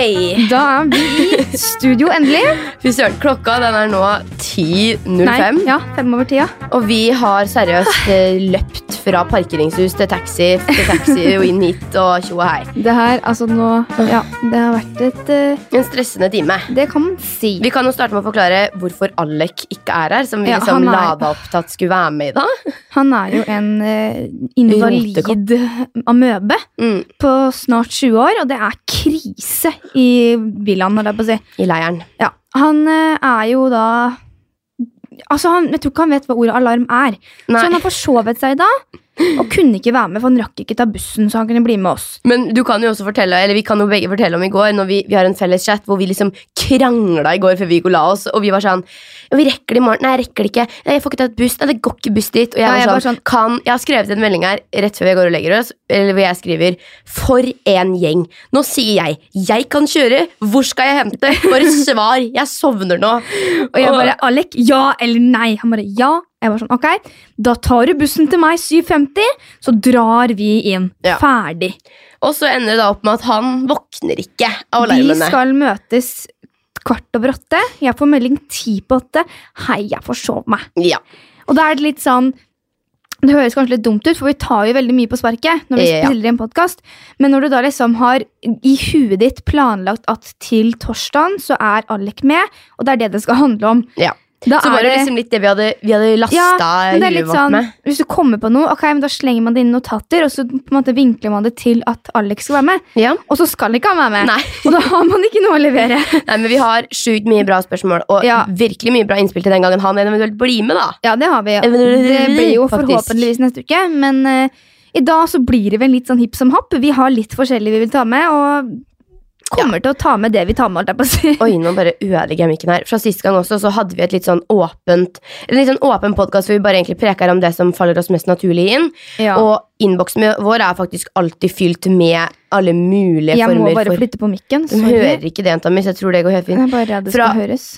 Hei! Da er vi i studio endelig. Fy søren, klokka den er nå 10.05. Nei, ja, fem over tida. Og vi har seriøst eh, løpt fra parkeringshus til taxi til taxi og inn hit og tjo og hei. Det her, altså nå Ja, det har vært et uh, En stressende time. Det kan man si. Vi kan jo starte med å forklare hvorfor Alec ikke er her. Som vi Ja, liksom lada opp til at skulle være med i dag. Han er jo en uh, invalid amøbe Mm, på snart 20 år, og det er krise i villaen, holdt jeg på å si. I leiren. Ja, han uh, er jo da Altså, han, Jeg tror ikke han vet hva ordet alarm er. Så han har forsovet seg da, og kunne ikke være med, for han rakk ikke ta bussen, så han kunne bli med oss. Men du kan jo også fortelle, eller vi kan jo begge fortelle om i går, når vi, vi har en felles chat hvor vi liksom krangla i går før vi gikk og la oss, og vi var sånn «Ja, Vi rekker det i morgen. Nei, jeg rekker det ikke. Nei, jeg får ikke tatt buss. Nei, det går ikke buss dit. Og jeg, Ja, jeg var var sånn, kan, jeg har skrevet en melding her rett før vi går og legger oss, eller hvor jeg skriver For en gjeng. Nå sier jeg jeg kan kjøre. Hvor skal jeg hente? Bare svar. Jeg sovner nå. Og jeg bare 'Alek, ja eller nei?' Han bare 'ja'. Jeg var sånn, ok, Da tar du bussen til meg 7.50, så drar vi inn. Ja. Ferdig. Og så ender det da opp med at han våkner ikke av Vi skal møtes kvart over åtte. Jeg får melding ti på åtte. Hei, jeg forsov meg. Ja. Og da er det litt sånn Det høres kanskje litt dumt ut, for vi tar jo veldig mye på sparket når vi Ja. spiller en podcast. men når du da liksom har i huet ditt planlagt at til torsdagen så er Alek med, og det er det det skal handle om, ja. Da Så var det liksom litt det vi hadde, vi hadde lasta Ja, huet vårt sånn, med. Hvis du kommer på noe, ok, men da slenger man det inn i notater, og så på en måte vinkler man det til at Alex skal være med. Ja. Og så skal ikke han være med. Nei. Og da har man ikke noe å levere. Nei, men Vi har sjukt mye bra spørsmål og Ja. virkelig mye bra innspill til den gangen han eventuelt blir med. da Ja, det har vi. Ja. Det blir jo forhåpentligvis neste uke, men uh, i dag så blir det vel litt sånn hipp som happ. Vi har litt forskjellig vi vil ta med, og kommer til å ta med det vi tar med. alt på. Oi, nå bare ødelegger jeg mikken her. Fra sist gang også så hadde vi et litt sånn åpent En litt sånn åpen podkast hvor vi bare egentlig preker om det som faller oss mest naturlig inn. Ja. Og innboksen vår er faktisk alltid fylt med alle mulige jeg må bare for flytte på mikken. du hører ikke det, jenta mi, så jeg tror det går helt fint. Fra-.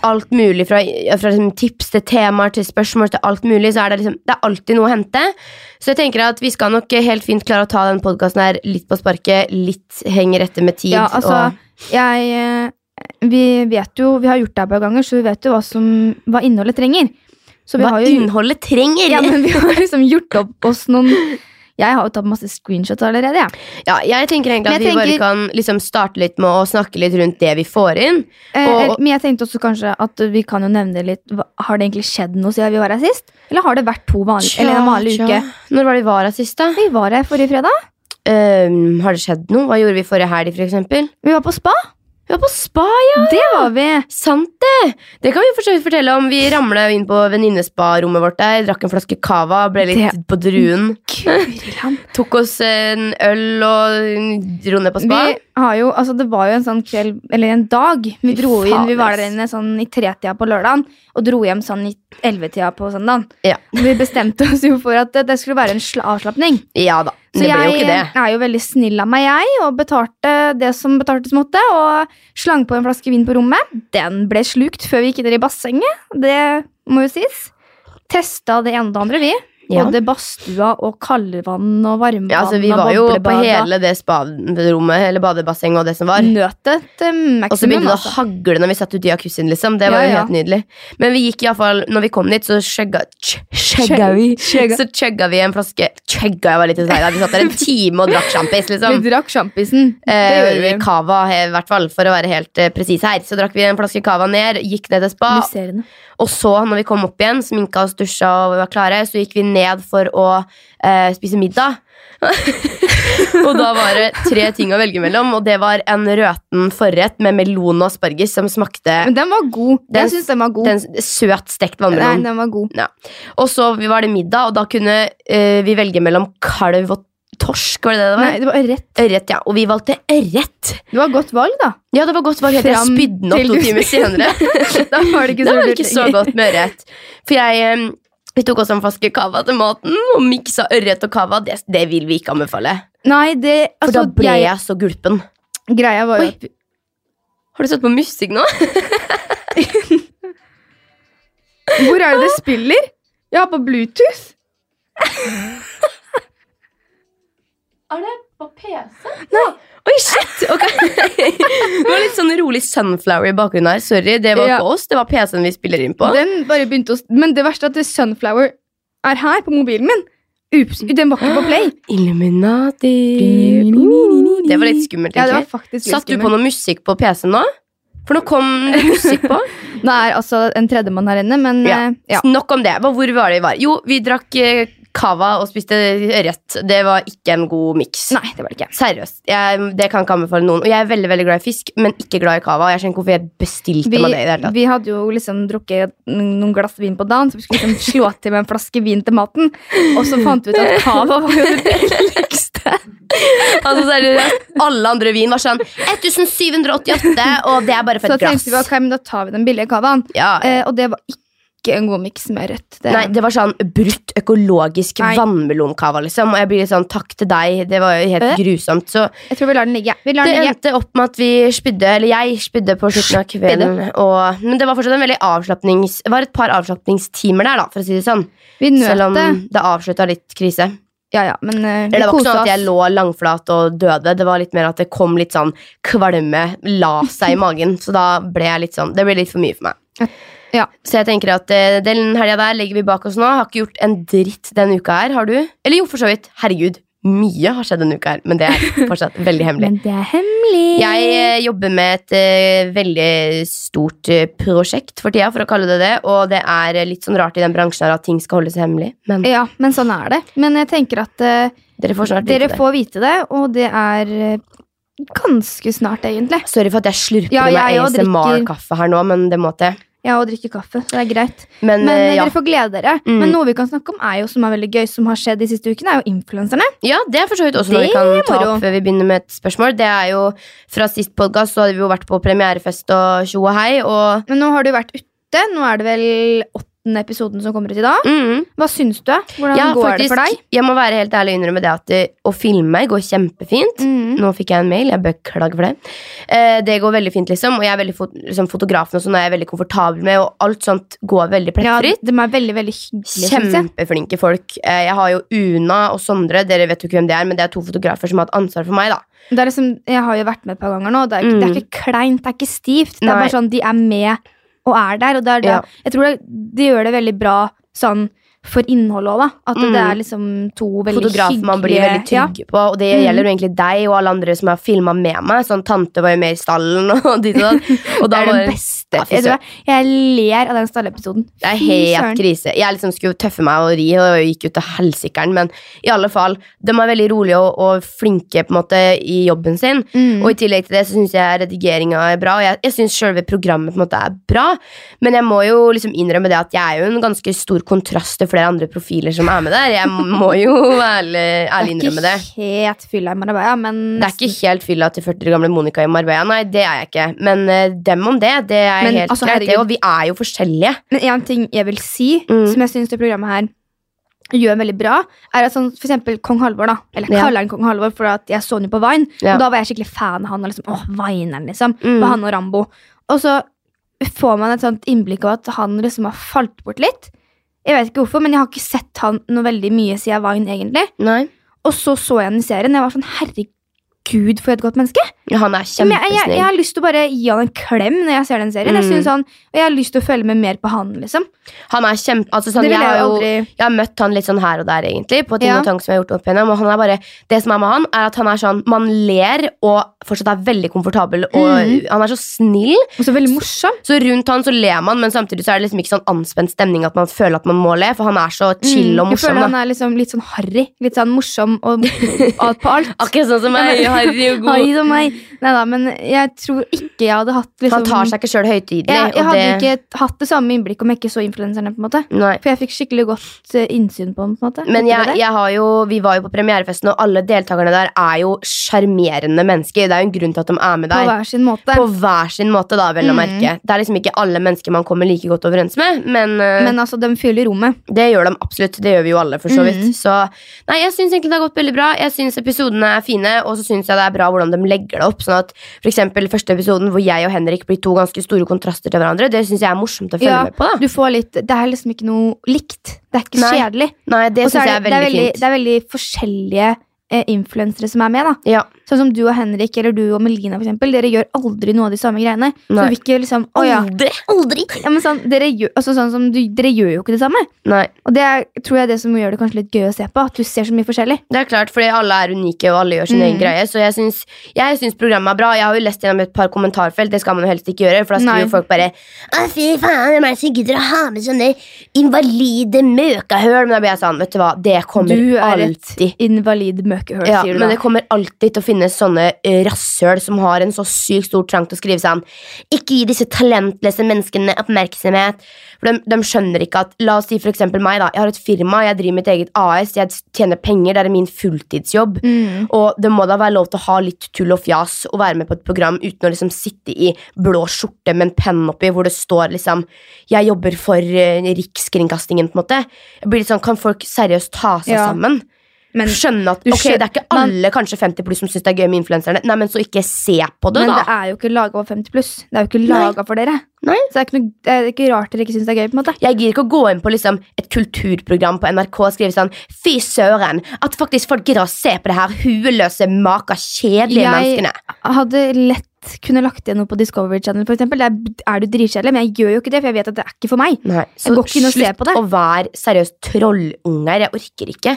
Alt mulig, fra, fra liksom tips til temaer til spørsmål til alt mulig, så er det liksom Det er alltid noe å hente. Så jeg tenker at vi skal nok helt fint klare å ta den podkasten her litt på sparket, litt henger etter med tid. Ja, altså, og jeg eh, Vi vet jo, vi har gjort det her par ganger, så vi vet jo hva, som, hva innholdet trenger. Så vi hva har jo innholdet trenger! ja, men vi har liksom gjort opp oss noen Jeg har jo tatt masse screenshots allerede. Ja. Ja, jeg tenker egentlig at vi bare kan liksom starte litt med å snakke litt rundt det vi får inn. Eh, Og- men jeg tenkte også kanskje at vi kan jo nevne litt Har det egentlig skjedd noe siden vi var her sist? Eller har det vært to vanlige, eller en vanlig Tja, uke? tja. Når var det vi var her sist, da? Vi var her forrige fredag. Um, har det skjedd noe? Hva gjorde vi forrige helg, for eksempel? Vi var på spa. Vi var på spa, ja! Det var vi. Sant det! Det kan vi for så vidt fortelle om. Vi ramla inn på venninnesparommet vårt der, drakk en flaske cava, ble litt Det- på druen. Tok oss en øl og dro ned på spa. Vi har jo, altså Det var jo en sånn kveld, eller en dag. Vi dro inn, vi var der inne sånn i tretida på lørdagen og dro hjem sånn i ellevetida på søndagen. Ja. Vi bestemte oss jo for at det, skulle være en sla- avslapning. ja da. Så jeg er jo veldig snill av meg, jeg, og betalte det som betaltes måtte. Og slang på en flaske vin på rommet. Den ble slukt før vi gikk ned i bassenget. Det må jo sies. Testa det ene og det andre, vi. Ja. Både badstua og kaldvann og varmevann. Ja, altså, vi var jo på hele det spa-rommet, eller badebassenget og det som var. Nøtet maximum, Og så begynte det å Altså. hagle når vi satt ute i jacuzzien, liksom. Det var Ja, jo ja. helt nydelig. Men vi gikk i hvert fall, når vi kom dit, så Chugga vi. Så chugga vi en flaske Chugga, jeg var litt usikker. Vi satt der en time og drakk sjampis, liksom. Vi drakk sjampisen. Eh, vi. Cava, i hvert fall, for å være helt eh, presis her. Så drakk vi en flaske cava ned, gikk ned til spa. Og så, når vi kom opp igjen, sminka oss, dusja og var klare, så gikk vi ned for å eh, spise middag. og da var det tre ting å velge mellom, og det var en røten forrett med melon og asparges som smakte Men den var god. Den- jeg syns den var god. den søt stekt Nei, den var god. Ja. Og så var det middag, og da kunne eh, vi velge mellom kalv og torsk. Var det det det var? Nei, det var ørret. Ørret, ja. Og vi valgte ørret. Det var godt valg, da. Ja, det var godt valg. Jeg spydde den opp to timer senere. da var det ikke så var det ikke så godt med ørret. For jeg em, vi tok også en flaske cava til maten og miksa ørret og cava. Det, det vil vi ikke anbefale. Nei, det For altså, da ble jeg, jeg, så gulpen. Greia var jo at Har du satt på musikk nå? Hvor er det det spiller? Jeg har på Bluetooth. Er det på PC? Nei. Oi, shit! ok. det var litt sånn rolig sunflower i bakgrunnen her. Sorry, det var Ja. ikke oss, det var PC-en vi spiller inn på. Den bare begynte å Men det verste er at det Sunflower er her på mobilen min. Ups, den var ikke på play. Illuminati Det var litt skummelt, Ja, det var faktisk litt Satt du på noe musikk på PC-en nå? For nå kom det musikk på. Det er altså en tredjemann her inne, men Ja. eh, ja. Nok om det. Hvor var det vi var? Jo, vi drakk eh, cava og spiste ørret. Det var ikke en god miks. Nei, det var det ikke. Seriøst. Jeg, det kan ikke anbefale noen. Og jeg er veldig veldig glad i fisk, men ikke glad i cava. Jeg skjønner ikke hvorfor jeg bestilte Vi, meg det. i det hele tatt. vi hadde jo liksom drukket noen glass vin på dagen, så vi skulle liksom slå til med en flaske vin til maten. Og så fant vi ut at cava var jo det billigste. Altså, seriøst, alle andre vin var sånn 1788, og det er bare for et glass. Så tenkte vi ok, men da tar vi den billige cavaen. Ja, Eh, og det var ikke en god miks med rødt. Det, Nei, det var sånn brutt økologisk Nei. vannmelonkava, liksom. Og jeg blir litt sånn takk til deg. Det var jo helt Øh? grusomt. Så Jeg tror vi lar den ligge. Vi lar det den ligge. endte opp med at vi spydde, eller jeg spydde på slutten av kvelden. Og, men det var fortsatt en veldig avslapnings... Det var et par avslapningstimer der, da, for å si det sånn. Vi Selv om det. det avslutta litt krise. Ja, ja, men uh, det var ikke sånn at jeg lå langflat og døde. Det var litt mer at det kom litt sånn kvalme, la seg i magen. Så da ble jeg litt sånn Det ble litt for mye for meg. Ja. Så jeg tenker at eh, den helga der legger vi bak oss nå. Har ikke gjort en dritt denne uka her. Har du? Eller jo, for så vidt. Herregud. Mye har skjedd denne uka her, men det er fortsatt veldig hemmelig. Men det er hemmelig. Jeg eh, jobber med et eh, veldig stort eh, prosjekt for tida, for å kalle det det. Og det er eh, litt sånn rart i den bransjen her at ting skal holdes hemmelig. Men Ja, men sånn er det. Men jeg tenker at eh, dere får snart dere vite det. får vite det, og det er eh, ganske snart, egentlig. Sorry for at jeg slurper Ja, i jeg meg drikker- ASMR-kaffe her nå, men det må til. Ja, og drikke kaffe. Så det er greit. Men, Men eh, eh, ja. dere får glede dere. Mm. Men noe vi kan snakke om, er jo som er veldig gøy, som har skjedd de siste ukene, er jo influenserne. ja, det er for så vidt også noe vi kan ta opp før vi begynner med et spørsmål. Det er jo Fra sist podkast så hadde vi jo vært på premierefest og tjo og hei, og Men nå har du vært ute. Nå er det vel åttende episoden som kommer ut i dag. mm, Hva syns du? Hvordan ja, går faktisk, det for deg? Jeg må være helt ærlig og innrømme det at å filme går kjempefint. Mm. Nå fikk jeg en mail, jeg beklager for det. Eh, det går veldig fint, liksom. Og jeg er veldig fot liksom, fotografen og sånn er jeg veldig komfortabel med, og alt sånt går veldig plettfritt. Ja, de er veldig, veldig hyggelige. Kjempeflinke folk. Eh, Jeg har jo Una og Sondre, dere vet jo ikke hvem det er, men det er to fotografer som har hatt ansvar for meg. da Det liksom, jeg har jo vært med et par ganger nå. Det er, ikke- det er Mm. ikke kleint, det er ikke stivt. Det er Nei. bare sånn, De er med og er der. Og det er det, Ja. Jeg tror det, de gjør det veldig bra sånn for innholdet òg, da. At Mm. det er liksom to veldig Fotografer man blir veldig ja. trygge på, og det Mm. gjelder jo egentlig deg og alle andre som har filma med meg. Sånn Tante var jo med i stallen, og dit og datt. Og Det er var den beste. Ja, jeg, jeg, jeg ler av den stallepisoden. Det er helt krise. Jeg liksom skulle tøffe meg og ri, og gikk ut til helsikeren, men i alle fall, de er veldig rolige og, og flinke på en måte i jobben sin. Mm. Og i tillegg til det så syns jeg redigeringa er bra, og jeg, jeg syns selve programmet på en måte er bra. Men jeg må jo liksom innrømme det at jeg er jo en ganske stor kontrast til flere andre profiler som er med der. Jeg må jo ærlig, ærlig innrømme det. Det er ikke helt fylla i Marbella, men Det er ikke helt fylla til 40 år gamle Monica i Marbella, nei, det er jeg ikke. Men uh, dem om det, det er Men, helt altså, greit. det. Og vi er jo forskjellige. Men en ting jeg vil si, Mm. som jeg syns det programmet her gjør veldig bra, er at sånn, for eksempel Kong Halvor, da. Eller jeg Ja. kaller han Kong Halvor, for at jeg så jo på Vine. Ja. Og da var jeg skikkelig fan av han. Og liksom, åh, Vineren, liksom. Mm. Med han og Rambo. Og så får man et sånt innblikk av at han liksom har falt bort litt. Jeg vet ikke hvorfor, men jeg har ikke sett han noe veldig mye siden Vine, egentlig. Nei. Og så så jeg han i serien, jeg var sånn, herregud, for et godt menneske. Ja, han er men jeg, jeg, jeg har lyst til å bare gi han en klem når jeg ser den serien. Mm. Jeg han, og jeg har lyst til å følge med mer på han, liksom. Han er kjempe... Altså, sånn, jeg, har jo, aldri jeg har møtt han litt sånn her og der, egentlig, på ting Ja. og tang som jeg har gjort opp igjennom. Og han er bare, det som er med han, er at han er sånn Man ler og fortsatt er veldig komfortabel, og mm. han er så snill. Og så veldig morsom. Så rundt han så ler man, men samtidig så er det liksom ikke sånn anspent stemning at man føler at man må le, for han er så chill og morsom. jeg føler han er liksom litt sånn harry. Litt sånn morsom og alt på alt. Akkurat sånn som meg. Ja, men- Harry da, men jeg tror ikke jeg hadde hatt liksom Han tar seg ikke sjøl høytidelig. jeg, jeg og hadde det, ikke hatt det samme innblikk om jeg ikke så influenserne. på en måte Nei. For jeg fikk skikkelig godt eh, innsyn på den. på en måte Men jeg, jeg har jo, vi var jo på premierefesten, og alle deltakerne der er jo sjarmerende mennesker. Det er jo en grunn til at de er med På der. hver sin måte. På hver sin måte, da, vel å Mm. merke. Det er liksom ikke alle mennesker man kommer like godt overens med, men, eh, Men altså, de fyller rommet. det gjør de absolutt. Det gjør vi jo alle, for så vidt. Mm. Så nei, jeg syns egentlig det har gått veldig bra. Jeg syns episodene er fine, og så syns jeg det er bra hvordan de legger det opp. Sånn at for eksempel første episoden hvor jeg og Henrik blir to ganske store kontraster til hverandre, det syns jeg er morsomt å følge Ja, med på. da Du får litt Det er liksom ikke noe likt. Det er ikke Nei, kjedelig. Nei, det synes er det, jeg er veldig, det, er veldig fint. det er veldig forskjellige eh, influensere som er med. da Ja. Så Sånn som du og Henrik eller du og Melina, for eksempel. Dere gjør aldri noe av de samme greiene. Så vi ikke liksom Å ja. Aldri! Aldri! ja men sånn, dere, gjør, altså, sånn som du, dere gjør jo ikke det samme. Nei. Og det er, tror jeg er det som gjør det kanskje litt gøy å se på. At du ser så mye forskjellig. Det er klart, fordi alle er unike, og alle gjør sin Mm. egen greie. Så jeg syns, jeg syns programmet er bra. Jeg har jo lest gjennom et par kommentarfelt, det skal man jo helst ikke gjøre, for da skriver jo folk bare Å, fy faen, hvem er det som gidder å ha med sånne invalide møkahøl? Men da blir jeg sånn, vet du hva, det kommer alltid Du er alltid et invalid møkehøl, ja, sier du men da. det kommer alltid til å finnes sånne eh, rasshøl som har en så sykt stor trang til å skrive sånn Ikke gi disse talentløse menneskene oppmerksomhet. For de, de skjønner ikke at La oss si for eksempel meg, da. Jeg har et firma, jeg driver mitt eget AS, jeg tjener penger, det er min fulltidsjobb. Mm. Og det må da være lov til å ha litt tull og fjas og være med på et program uten å liksom sitte i blå skjorte med en penn oppi hvor det står liksom 'Jeg jobber for eh, Rikskringkastingen', på en måte. Jeg blir litt sånn, Kan folk seriøst ta seg Ja. sammen? Men, Skjønne at okay, det er ikke alle alle kanskje 50 pluss som syns det er gøy med influenserne. Nei, men så ikke se på det, men da. det er jo ikke laga for 50 pluss. Det er jo ikke laget laga for dere. Nei. Så det er, noe, det er ikke rart dere ikke syns det er gøy. på en måte Jeg gidder ikke å gå inn på liksom et kulturprogram på NRK og skrive sånn Fy søren, at faktisk folk gidder å se på det her hueløse, maka, kjedelige Jeg- menneskene. hadde lett kunne lagt igjen noe på Discovery Channel, for eksempel. Der er du dritkjedelig, men jeg gjør jo ikke det, for jeg vet at det er ikke for meg. Nei, Jeg går ikke inn og ser på det. Slutt å være seriøst trollunger. Jeg orker ikke.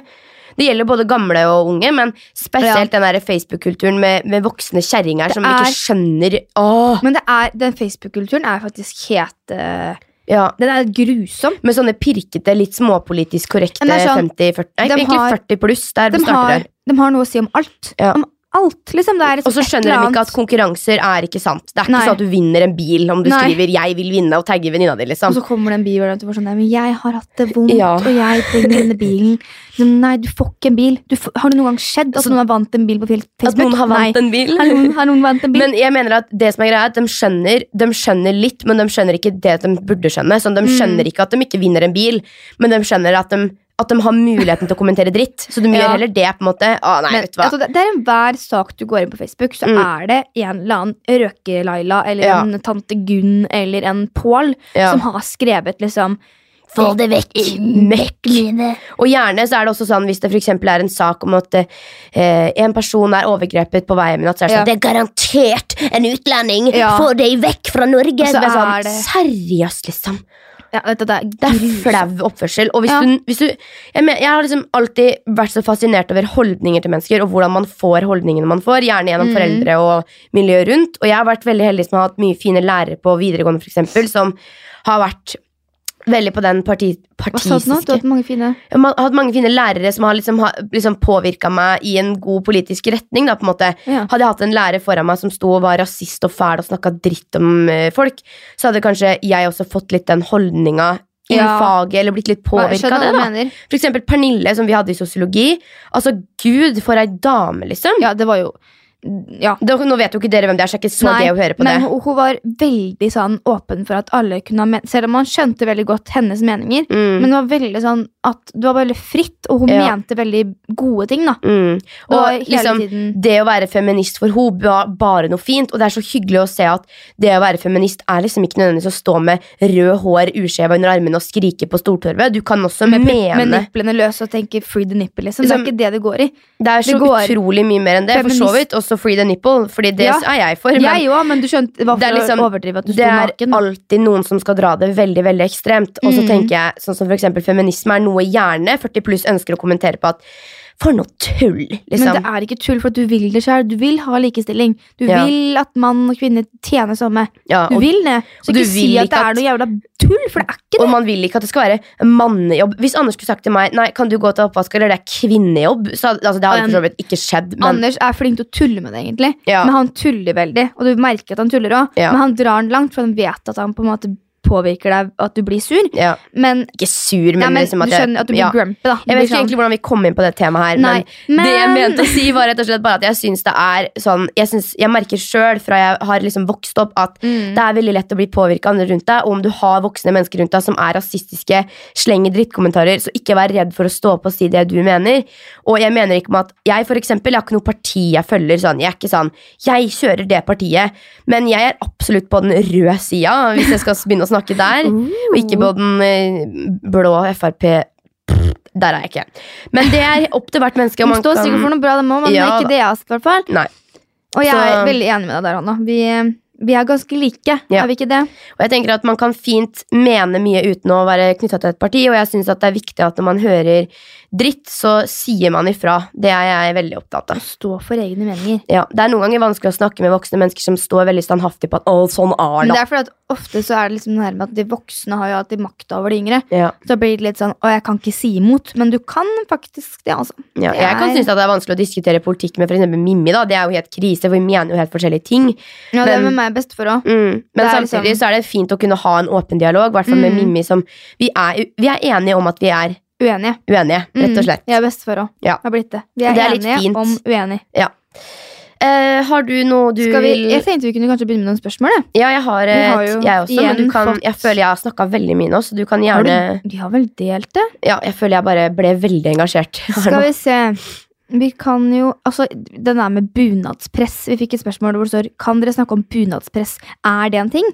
Det gjelder både gamle og unge, men spesielt den der Facebook-kulturen med, med voksne kjerringer som er- ikke skjønner Åh, Men det er, den Facebook-kulturen er faktisk helt uh, ja. Den er grusom. Med sånne pirkete, litt småpolitisk korrekte sånn, 50-40 Nei, egentlig har- 40 pluss. Der De starter har, det. de har noe å si om alt. Ja. Om alt, liksom. Det er Og så skjønner de ikke at konkurranser er ikke sant. Det er ikke Nei. sånn at du vinner en bil om du Nei. skriver 'jeg vil vinne' og tagger venninna di. Og liksom så kommer det en bil og du sånn men jeg har hatt det vondt, Ja. og jeg trenger denne bilen. Nei, du får ikke en bil. Du får, har det noen gang skjedd at Altså, noen har vant en bil på Facebook? At noen har vant nei. en bil. Har noen, har noen vant en bil? Men jeg mener at det som er greia er at de skjønner, de skjønner litt, men de skjønner ikke det de burde skjønne. Sånn, de Mm. skjønner ikke at de ikke vinner en bil, men de skjønner at de, at de har muligheten til å kommentere dritt. Så de Ja. gjør heller det, på en måte. Å, nei, Men, vet du hva. altså, det, er enhver sak du går inn på Facebook, så Mm. er det en eller annen Røke-Laila eller Ja. en tante Gunn eller en Pål Ja. som har skrevet liksom Få det vekk, møkk. Og gjerne så er det også sånn hvis det for er en sak om at eh, en person er overgrepet på veien min, natt, så er det sånn Ja. Det er garantert en utlending! Ja. Få deg vekk fra Norge! Så det er sånn, det- Seriøst, liksom. Ja, du, det er Det er flau oppførsel. Og hvis Ja. du, hvis du jeg, men, jeg har liksom alltid vært så fascinert over holdninger til mennesker, og hvordan man får holdningene man får, gjerne gjennom Mm. foreldre og miljøet rundt. Og jeg har vært veldig heldig som har hatt mye fine lærere på videregående, for eksempel, som har vært veldig på den parti, Hva sa du nå? Du har hatt mange fine jeg har hatt mange fine lærere som har liksom, liksom påvirka meg i en god politisk retning. Da, på en måte. ja. Hadde jeg hatt en lærer foran meg som sto og var rasist og fæl og snakka dritt om eh, folk, så hadde kanskje jeg også fått litt den holdninga i Ja. faget, eller blitt litt påvirka av det. da mener. For eksempel Pernille, som vi hadde i sosiologi. Altså, gud, for ei dame, liksom. Ja, det var jo Ja. Det, nå vet jo ikke dere hvem det er, så det er ikke så Nei, gøy å høre på Men det. hun, hun var veldig sånn åpen for at alle kunne ha men Selv om man skjønte veldig godt hennes meninger. Mm, Men det var veldig sånn at det var veldig fritt, og hun Ja. mente veldig gode ting. da mm. Og, Og liksom, tiden det å være feminist for henne var bare noe fint, og det er så hyggelig å se at det å være feminist er liksom ikke nødvendigvis å stå med rød hår uskjeva under armene og skrike på Stortorvet. Du kan også med, mene med nipplene løs og tenke 'free the nipple'. Liksom. Det Liksom- er ikke det det går i. Det er så Det går- utrolig mye mer enn det. For så vidt også free the nipple, Fordi det Ja. er jeg for. Men Jeg òg, men du skjønte hva for Det er liksom- å overdrive at du det er naken. alltid noen som skal dra det veldig veldig ekstremt. Og så Mm. tenker jeg, sånn som for eksempel Feminisme er noe gjerne 40 pluss ønsker å kommentere på at For noe tull, liksom. Men det er ikke tull, for du vil det sjøl. Du vil ha likestilling. Du Ja. vil at mann og kvinne tjener samme. ja, Du vil det. Så ikke si at det er noe jævla tull, for det er ikke det. og man vil ikke at det skal være mannejobb. Hvis Anders skulle sagt til meg Nei, kan du gå til oppvask, eller det er kvinnejobb, så altså, det hadde for så vidt ikke skjedd. Men Anders er flink til å tulle med det, egentlig. Ja. Men han tuller veldig, og du merker at han tuller òg. Ja. Men han drar den langt, for han vet at han på en måte påvirker deg, at du blir sur. ja, Men, ikke sur, men, ja, men liksom at du skjønner at du blir ja. grumpy, da. Jeg vet ikke sånn, egentlig hvordan vi kom inn på det temaet her, Nei, men det jeg mente å si, var rett og slett bare at jeg syns det er sånn Jeg, synes, jeg merker sjøl fra jeg har liksom vokst opp, at Mm. det er veldig lett å bli påvirka av andre rundt deg. Og om du har voksne mennesker rundt deg som er rasistiske, slenger drittkommentarer, så ikke vær redd for å stå opp og si det du mener. Og jeg mener ikke med at Jeg for eksempel, jeg har ikke noe parti jeg følger. Sånn. Jeg er ikke sånn Jeg kjører det partiet, men jeg er absolutt på den røde sida, hvis jeg skal begynne å snakke der. Og ikke på den eh, blå Frp Der er jeg ikke. Men det er opp til hvert menneske. man står sikkert for noe bra, dem òg, men Ja, ikke det jeg har sett, i hvert fall. Og jeg er Så- veldig enig med deg der, Anna. Vi, vi er ganske like, Ja. er vi ikke det? Og jeg tenker at Man kan fint mene mye uten å være knytta til et parti, og jeg syns det er viktig at når man hører dritt, så sier man ifra. Det er jeg veldig opptatt av. Stå for egne meninger. Ja, det er noen ganger vanskelig å snakke med voksne mennesker som står veldig standhaftig på at 'å, sånn er Men det det'. er fordi at ofte så er det liksom det her med at de voksne har jo alltid makta over de yngre. Ja, Så blir det litt sånn 'å, jeg kan ikke si imot', men du kan faktisk det, altså. ja. Det Jeg kan er- synes at det er vanskelig å diskutere politikk med f.eks. Mimmi. da, Det er jo helt krise, for vi mener jo helt forskjellige ting. Ja, det er med meg best for òg. Mm. Men Det samtidig liksom- så er det fint å kunne ha en åpen dialog, i hvert fall med Mm. Mimmi som vi er, vi er enige om at vi er Uenige. uenige, rett og slett. Jeg er best for òg. Ja. Har blitt det. Vi er, Det er enige fint. om uenige. Uh, har du noe du vi, jeg tenkte vi kunne kanskje begynne med noen spørsmål. Det. Ja, jeg har et, har jeg også, men du kan, jeg føler jeg har snakka veldig mye nå, så du kan Har gjerne du, de har vel delt det? Ja, jeg føler jeg bare ble veldig engasjert. Skal vi se. Vi kan jo Altså, den der med bunadspress. Vi fikk et spørsmål hvor det står Kan dere snakke om bunadspress. Er det en ting?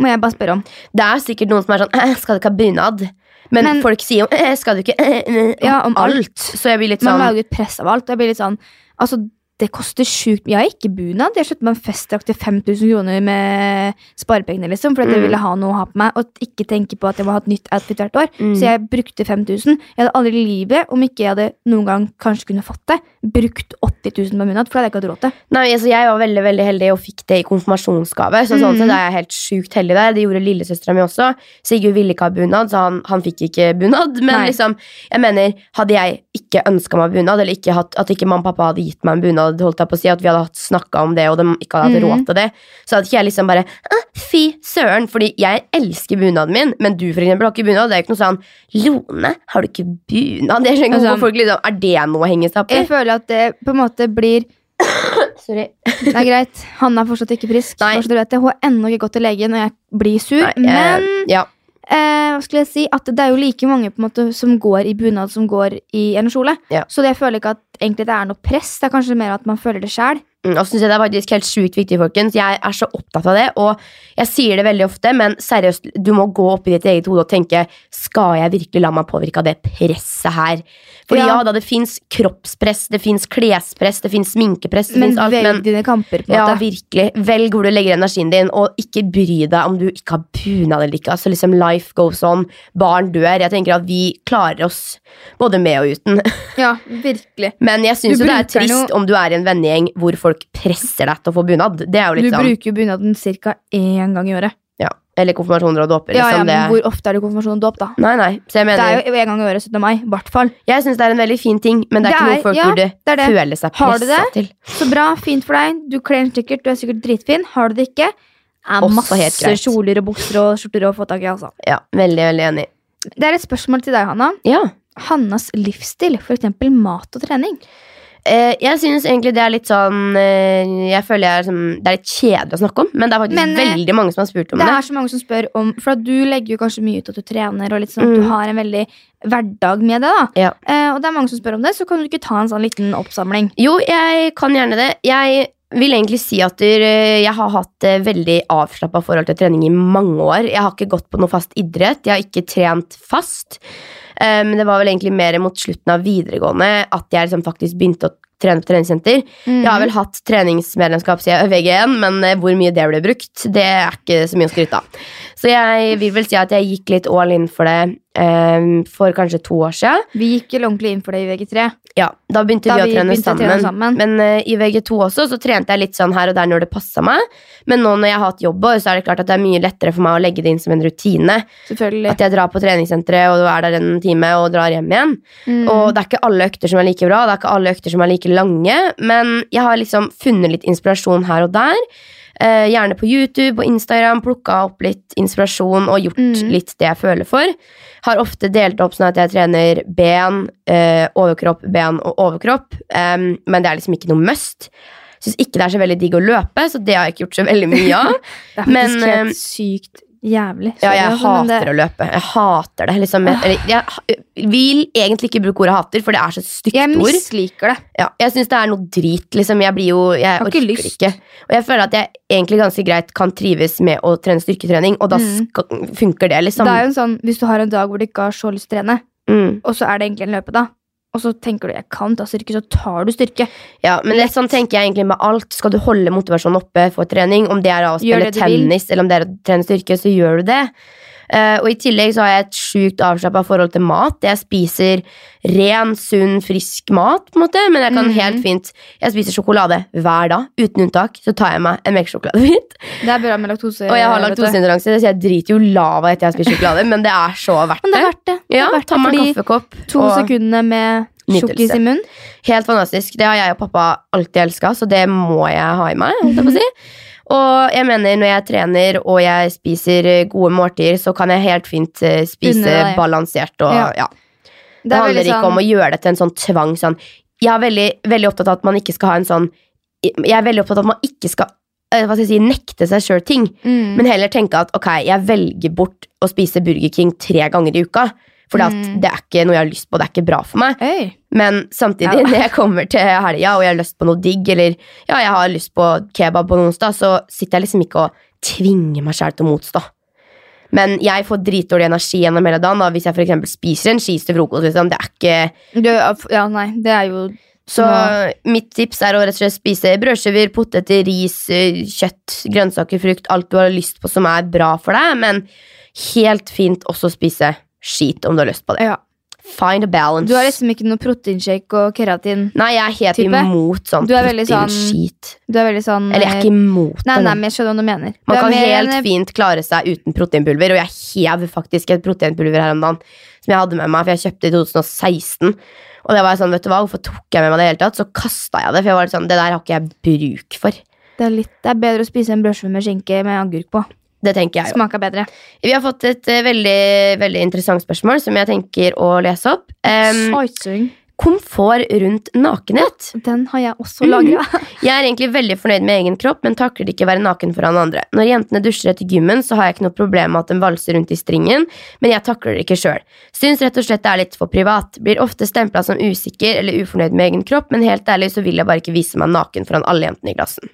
Må jeg bare spørre om. Det er sikkert noen som er sånn «Eh, 'Skal du ikke ha bunad?' Men, Men- folk sier jo «Eh, 'Skal du ikke eh, eh, Ja, om alt. Så jeg blir litt sånn Man lager et press av alt. Jeg blir litt sånn Altså, det koster sjukt Jeg har ikke bunad. Jeg kjøpte meg en festdrakt til 5000 kroner med sparepengene, liksom, fordi at jeg Mm. ville ha noe å ha på meg, og ikke tenke på at jeg må ha et nytt outfit hvert år. Mm. Så jeg brukte 5000. Jeg hadde aldri i livet, om ikke jeg hadde noen gang kanskje kunne fått det, brukt 80 000 på bunad, for det hadde jeg ikke hatt råd til. Nei, altså Jeg var veldig veldig heldig og fikk det i konfirmasjonsgave. Så sånn Mm. sett er jeg helt sjukt heldig der. Det gjorde lillesøstera mi også. Sigurd ville ikke ha bunad, så han, han fikk ikke bunad. Men Nei. liksom, jeg mener, hadde jeg ikke ønska meg bunad, eller ikke hatt, at ikke mamma og pappa hadde gitt meg en bunad, holdt jeg på å si, at vi hadde snakka om det, og de ikke hadde hatt Mm. råd til det, så hadde ikke jeg liksom bare «Ah, Fy søren! Fordi jeg elsker bunaden min, men du for eksempel har ikke bunad. Det er ikke noe sånn Lone, har du ikke bunad? Jeg skjønner ikke Altså, hvorfor folk liksom Er det noe å henge seg opp i? Jeg føler at det på en måte blir Sorry. Det er greit. Han er fortsatt ikke frisk. Nei. vet det. Hun har ennå ikke gått til legen, og jeg blir sur. Nei, men eh, ja. eh, hva skulle jeg si? At det er jo like mange måte, som går i bunad, som går i en kjole. Ja. Så jeg føler ikke at egentlig det er noe press. Det er kanskje mer at man føler det sjæl. Mm, Og så synes jeg det er faktisk helt sjukt viktig, folkens. Jeg er så opptatt av det, og jeg sier det veldig ofte, men seriøst, du må gå opp i ditt eget hode og tenke skal jeg virkelig la meg påvirke av det presset her? For ja, Ja. da, det fins kroppspress, det fins klespress, det fins sminkepress, det Men alt, velg men dine kamper, på en ja, måte. virkelig. Velg hvor du legger energien din, og ikke bry deg om du ikke har bunad eller ikke. Altså liksom Life goes on. Barn dør. Jeg tenker at vi klarer oss både med og uten. Ja, virkelig. Men jeg syns jo det er trist noe... om du er i en vennegjeng hvor folk presser deg til å få bunad. Det er jo Du sånn bruker jo bunaden ca. én gang i året. ja. Eller konfirmasjoner og dåper. Ja, ja, Liksom, men det. Hvor ofte er det konfirmasjon og dåp, da? Nei, nei. Så jeg mener, Det er jo én gang i året 17. mai. hvert fall. Jeg syns det er en veldig fin ting, men det er Det ikke er- noe folk ja, burde det det. føle seg Har du pressa det? til. Så bra, fint for deg. Du kler den sikkert, du er sikkert dritfin. Har du det ikke? Er masse kjoler og bukser og skjorter å få tak i. altså. Ja, veldig, veldig enig. Det er et spørsmål til deg, Hanna. Ja. Hannas livsstil, f.eks. mat og trening. Eh, jeg syns egentlig det er litt sånn eh, Jeg føler jeg er, som, Det er litt kjedelig å snakke om, men det er faktisk Men, eh, veldig mange som har spurt om Det det. er så mange som spør om For du legger jo kanskje mye ut at du trener, og litt sånn at Mm. du har en veldig hverdag med det. da Ja. eh, Og det er mange som spør om det, så kan du ikke ta en sånn liten oppsamling. Jo, jeg kan gjerne det. Jeg vil egentlig si at eh, jeg har hatt eh, veldig avslappa forhold til trening i mange år. Jeg har ikke gått på noe fast idrett. Jeg har ikke trent fast. Eh, Men det var vel egentlig mer mot slutten av videregående at jeg liksom faktisk begynte å trene på treningssenter. Mm. Jeg har vel hatt treningsmedlemskap siden VG1, men hvor mye det ble brukt, det er ikke så mye å skryte av. Så jeg vil vel si at jeg gikk litt all in for det eh, for kanskje to år siden. Vi gikk vel ordentlig inn for det i VG3. Ja, Da begynte Da vi å vi trene å sammen. trene sammen. Men uh, i VG2 også så trente jeg litt sånn her og der når det passa meg. Men nå når jeg har hatt jobb, så er det klart at det er mye lettere for meg å legge det inn som en rutine. Selvfølgelig. At jeg drar på treningssenteret og er der en time og drar hjem igjen. Mm. Og det er ikke alle økter som er like bra, det er ikke alle økter som er like lange, men jeg har liksom funnet litt inspirasjon her og der. Eh, gjerne på YouTube og Instagram, plukka opp litt inspirasjon og gjort Mm. litt det jeg føler for. Har ofte delt opp sånn at jeg trener ben, eh, overkropp, ben og overkropp, Um, men det er liksom ikke noe must. Syns ikke det er så veldig digg å løpe, så det har jeg ikke gjort så veldig mye av. det er faktisk men, eh, helt sykt jævlig. Ja, jeg Sorry, altså, hater å løpe. Jeg hater det. Liksom, jeg, eller, jeg vil egentlig ikke bruke ordet hater, for det er så stygt Jeg ord. misliker det. Ja, jeg syns det er noe drit. Liksom. Jeg blir jo Jeg orker lyst. ikke. Og jeg føler at jeg egentlig ganske greit kan trives med å trene styrketrening, og da Mm. funker det, liksom. Det er jo en sånn, Hvis du har en dag hvor du ikke har så lyst til å trene, mm, og så er det egentlig en løpedag, og så tenker du 'jeg kan ta styrke', så tar du styrke. Ja, men det, sånn tenker jeg egentlig med alt. Skal du holde motivasjonen oppe for trening, om det er å spille tennis vil. eller om det er å trene styrke, så gjør du det. Eh, og i tillegg så har jeg et sjukt avslappa forhold til mat. Jeg spiser ren, sunn, frisk mat, på en måte, men jeg kan Mhm. helt fint Jeg spiser sjokolade hver dag, uten unntak. Så tar jeg meg en melkesjokoladebit. Det er bra med laktose. Og jeg har laktoseintoleranse, så jeg driter jo lava etter jeg har spist sjokolade, men det er så verdt Men det det. er verdt det. det Ja, er verdt ta det en fordi kaffekopp. to og- sekunder med Tjukkis i munnen. Helt fantastisk. Det har jeg og pappa alltid elska, så det må jeg ha i meg. holdt jeg på å si. Og jeg mener, når jeg trener og jeg spiser eh, gode måltider, så kan jeg helt fint eh, spise balansert og Ja. ja. Det Det, er handler ikke ikke om sånn- å gjøre det til en sånn tvang sånn. Jeg er veldig, veldig opptatt av at man ikke skal ha en sånn Jeg er veldig opptatt av at man ikke skal eh, hva skal jeg si, nekte seg sjøl ting, mm. men heller tenke at ok, jeg velger bort å spise Burger King tre ganger i uka. For Mm. det er ikke noe jeg har lyst på, det er ikke bra for meg. Øy. Men samtidig, Ja. når jeg kommer til helga og jeg har lyst på noe digg, eller ja, jeg har lyst på kebab på noen onsdag, så sitter jeg liksom ikke og tvinger meg selv til å motstå. Men jeg får dritdårlig energi gjennom hele dagen da, hvis jeg for spiser en cheese til frokost. Liksom. Det er ikke ja, nei, det er jo Så Ja. mitt tips er å rett og slett spise brødskiver, poteter, ris, eh, kjøtt, grønnsaker, frukt, alt du har lyst på som er bra for deg, men helt fint også spise skit om du har lyst på det. ja. Find a balance. Du har liksom ikke noe proteinshake og keratin. Nei, jeg er helt type. imot sånn Du er veldig sånn- Du er veldig sånn Eller jeg er ikke imot Nei, det. nei, men jeg skjønner hva du mener. Man du kan helt en- fint klare seg uten proteinpulver, og jeg hev faktisk et proteinpulver her om dagen som jeg hadde med meg, for jeg kjøpte det i 2016. Og det var jeg sånn, vet du hva, hvorfor tok jeg med meg det i hele tatt? Så kasta jeg det, for jeg var sånn, det der har ikke jeg bruk for. Det er, litt, det er bedre å spise en brødskive med skinke med agurk på. Det tenker jeg jo. Smaker bedre. Vi har fått et uh, veldig, veldig interessant spørsmål som jeg tenker å lese opp. Um, Sightseeing. komfort rundt nakenhet. Den har jeg også Mhm. lagra. Jeg er egentlig veldig fornøyd med egen kropp, men takler det ikke være naken foran andre. Når jentene dusjer etter gymmen, så har jeg ikke noe problem med at de valser rundt i stringen, men jeg takler det ikke sjøl. Syns rett og slett det er litt for privat. Blir ofte stempla som usikker eller ufornøyd med egen kropp, men helt ærlig så vil jeg bare ikke vise meg naken foran alle jentene i klassen.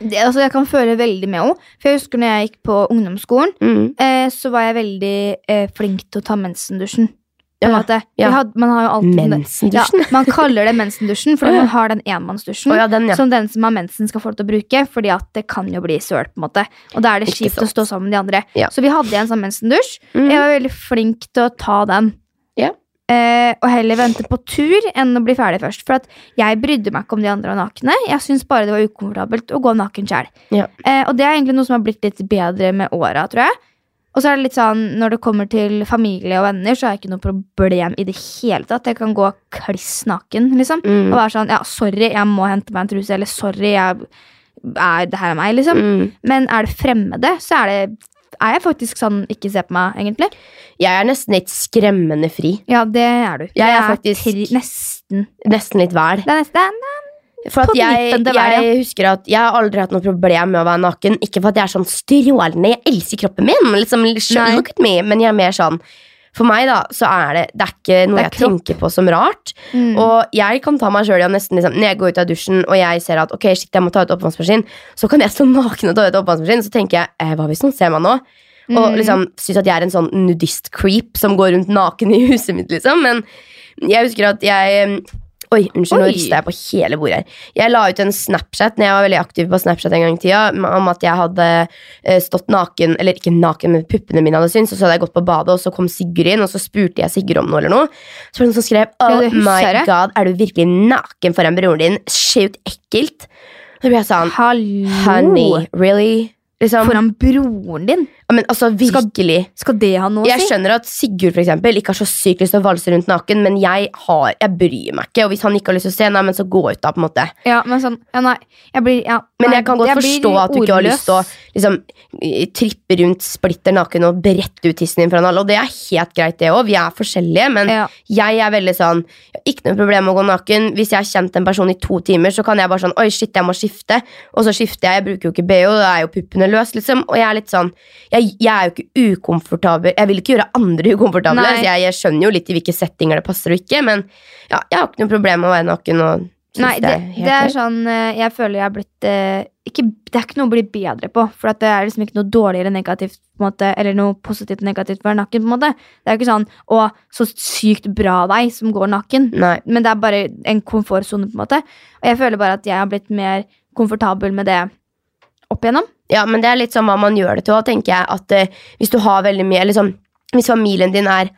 Det, altså, jeg kan føle veldig med henne. For jeg husker når jeg gikk på ungdomsskolen, Mm. eh, så var jeg veldig eh, flink til å ta mensendusjen. Ja, ja. Had, man har jo alltid Ja, Mensendusjen? man kaller det mensendusjen fordi man har den enmannsdusjen. oh, ja, den, ja. Som den som har mensen skal få lov til å bruke, fordi at det kan jo bli søl. på en måte Og da er det kjipt å stå sammen med de andre. Ja. Så vi hadde en sånn mensendusj. Mm. Jeg var veldig flink til å ta den. Eh, og heller vente på tur enn å bli ferdig først. For at jeg brydde meg ikke om de andre var nakne. Jeg syntes bare det var ukomfortabelt å gå naken sjøl. Ja. Uh, og det er egentlig noe som har blitt litt bedre med åra, tror jeg. Og så er det litt sånn, når det kommer til familie og venner, så er det ikke noe problem i det hele tatt. Jeg kan gå kliss naken, liksom. Mm. Og være sånn Ja, sorry, jeg må hente meg en truse. Eller sorry, jeg er, det her er meg, liksom. Mm. Men er det fremmede, så er det er jeg faktisk sånn ikke se på meg, egentlig. Jeg er nesten litt skremmende fri. Ja, det er du. Jeg er faktisk- er nesten. Nesten litt væl. Det er nesten For at jeg, jeg husker at jeg har aldri hatt noe problem med å være naken. Ikke for at jeg er sånn strålende, jeg elsker kroppen min, liksom, look at me, men jeg er mer sånn For meg, da, så er det Det er ikke noe er jeg tenker på som rart. mm. Og jeg kan ta meg sjøl i å nesten liksom, Når jeg går ut av dusjen og jeg ser at ok, shit, jeg må ta ut oppvaskmaskin, så kan jeg stå naken og ta ut oppvaskmaskin, så tenker jeg eh, hva hvis noen ser meg nå? Og Mm. liksom syns at jeg er en sånn nudist-creep som går rundt naken i huset mitt, liksom. Men jeg husker at jeg Oi, unnskyld, nå rister jeg på hele bordet her. Jeg la ut en Snapchat når jeg var veldig aktiv på Snapchat en gang i tida, om at jeg hadde eh, stått naken, eller ikke naken, men puppene mine hadde syntes, og så hadde jeg gått på badet, og så kom Sigurd inn, og så spurte jeg Sigurd om noe eller noe. Så var det noen som skrev Oh my god, er du virkelig naken foran broren din? Sjukt ekkelt. Så ble jeg sånn Hallo! Honey, really? Liksom, Foran broren din? ja, men altså, virkelig. Skal det ha noe å si? Jeg skjønner at Sigurd for eksempel, ikke har så sykt lyst til å valse rundt naken, men jeg, har, jeg bryr meg ikke. Og hvis han ikke har lyst til å se, nei, men så gå ut, da. på en måte Ja, men sånn Ja, nei. Jeg blir ja, Men jeg kan godt jeg forstå at du ikke har lyst til å liksom, trippe rundt splitter naken og brette ut tissen din foran alle. Og det er helt greit, det òg. Vi er forskjellige. Men ja. jeg er veldig sånn Ikke noe problem med å gå naken. Hvis jeg har kjent en person i to timer, så kan jeg bare sånn Oi, shit, jeg må skifte. Og så skifter jeg. Jeg bruker jo ikke BH, da er jo puppene løs, liksom. Og jeg er litt sånn Jeg, jeg er jo ikke ukomfortabel. Jeg vil ikke gjøre andre ukomfortable. Nei. Så jeg, jeg skjønner jo litt i hvilke settinger det passer og ikke. Men ja, jeg har ikke noe problem med å være naken og Nei, det, det er sånn eh, Jeg føler jeg har blitt eh, ikke, Det er ikke noe å bli bedre på, for det er liksom ikke noe dårligere negativt måte, eller noe positivt negativt for nakken. på en måte. Det er ikke sånn 'Å, så sykt bra deg som går naken'. Nei. Men det er bare en komfortsone, på en måte. Og jeg føler bare at jeg har blitt mer komfortabel med det opp igjennom. Ja, men det er litt sånn hva man gjør det til. Og tenker jeg at eh, Hvis du har veldig mye sånn, Hvis familien din er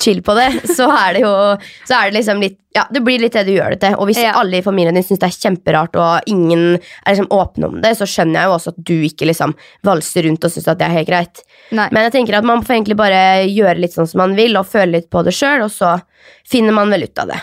chill på det, så er det jo Så er det liksom litt Ja, det blir litt det du gjør det til. Og hvis Ja. alle i familien din syns det er kjemperart, og ingen er liksom åpne om det, så skjønner jeg jo også at du ikke liksom valser rundt og syns at det er helt greit. Nei. Men jeg tenker at man får egentlig bare gjøre litt sånn som man vil, og føle litt på det sjøl, og så finner man vel ut av det.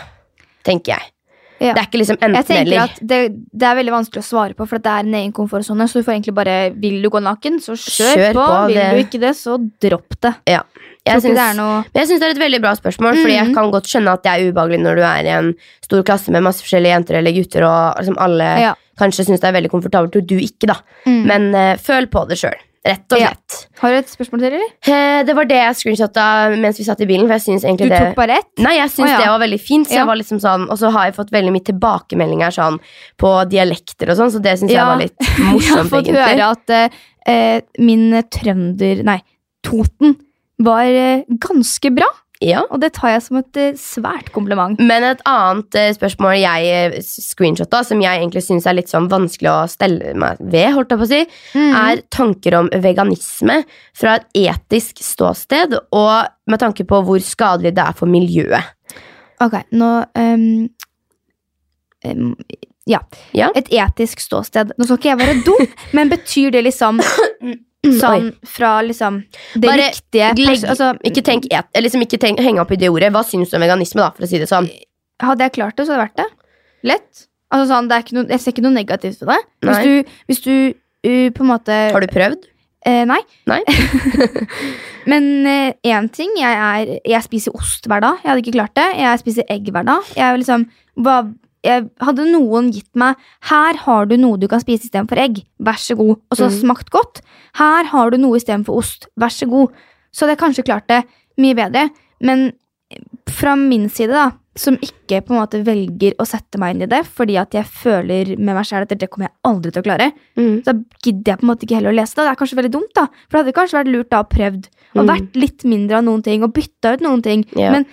Tenker jeg. Ja. Det er ikke liksom enten eller. det, det er veldig vanskelig å svare på, for det er en egen komfortsone. Så du får egentlig bare Vil du gå naken, så kjør, Kjør på. på, Vil det- du ikke det, så dropp det. Ja. Jeg syns- noe Men jeg syns det er et veldig bra spørsmål, Fordi jeg Mhm. kan godt skjønne at det er ubehagelig når du er i en stor klasse med masse forskjellige jenter eller gutter, og liksom alle Ja. kanskje syns det er veldig komfortabelt, og du ikke, da. Mm. Men uh, føl på det sjøl. Rett og Ja. Har du et spørsmål til, eller? Eh, det var det jeg screenshotta mens vi satt i bilen, for jeg syns Du tok det bare ett? Nei, jeg syns oh, ja. det var veldig fint. Så Ja. jeg var liksom sånn, Og så har jeg fått veldig mye tilbakemeldinger sånn, på dialekter og sånn, så det syns jeg var litt morsomt Jeg har fått egentlig. høre at eh, min trønder Nei, Toten var uh, ganske bra. Ja. Og det tar jeg som et eh, svært kompliment. Men et annet eh, spørsmål jeg eh, screenshotta, som jeg egentlig syns er litt sånn vanskelig å stelle meg ved, holdt jeg på å si, Mm. er tanker om veganisme fra et etisk ståsted, og med tanke på hvor skadelig det er for miljøet. Ok, nå um, um, ja. Ja. Et etisk ståsted. Nå skal ikke jeg være dum, men betyr det liksom sånn fra liksom det Bare riktige Legg, altså, ikke tenk et, liksom ikke tenk, henge opp i det ordet. Hva syns du om veganisme, da, for å si det sånn? Hadde jeg klart det, så hadde det vært det. Lett. Altså sånn, det noe, Jeg ser ikke noe negativt ved det. Hvis Nei. du, hvis du uh, på en måte Har du prøvd? Eh, nei. Nei? Men én ting jeg, er, jeg spiser ost hver dag. Jeg hadde ikke klart det. Jeg spiser egg hver dag. Jeg, er liksom, hva, hadde noen gitt meg Her har du noe du kan spise istedenfor egg. Vær så god. Og så mm. Smakt godt. Her har du noe istedenfor ost. Vær så god. Så hadde jeg kanskje klart det mye bedre. Men fra min side, da, som ikke på en måte velger å sette meg inn i det, fordi at jeg føler med meg selv at det kommer jeg aldri til å klare, Mm. så gidder jeg på en måte ikke heller å lese det. Det er kanskje veldig dumt, da. For det hadde kanskje vært lurt da å prøvd og Mm. vært litt mindre av noen ting og bytta ut noen ting. Yeah. Men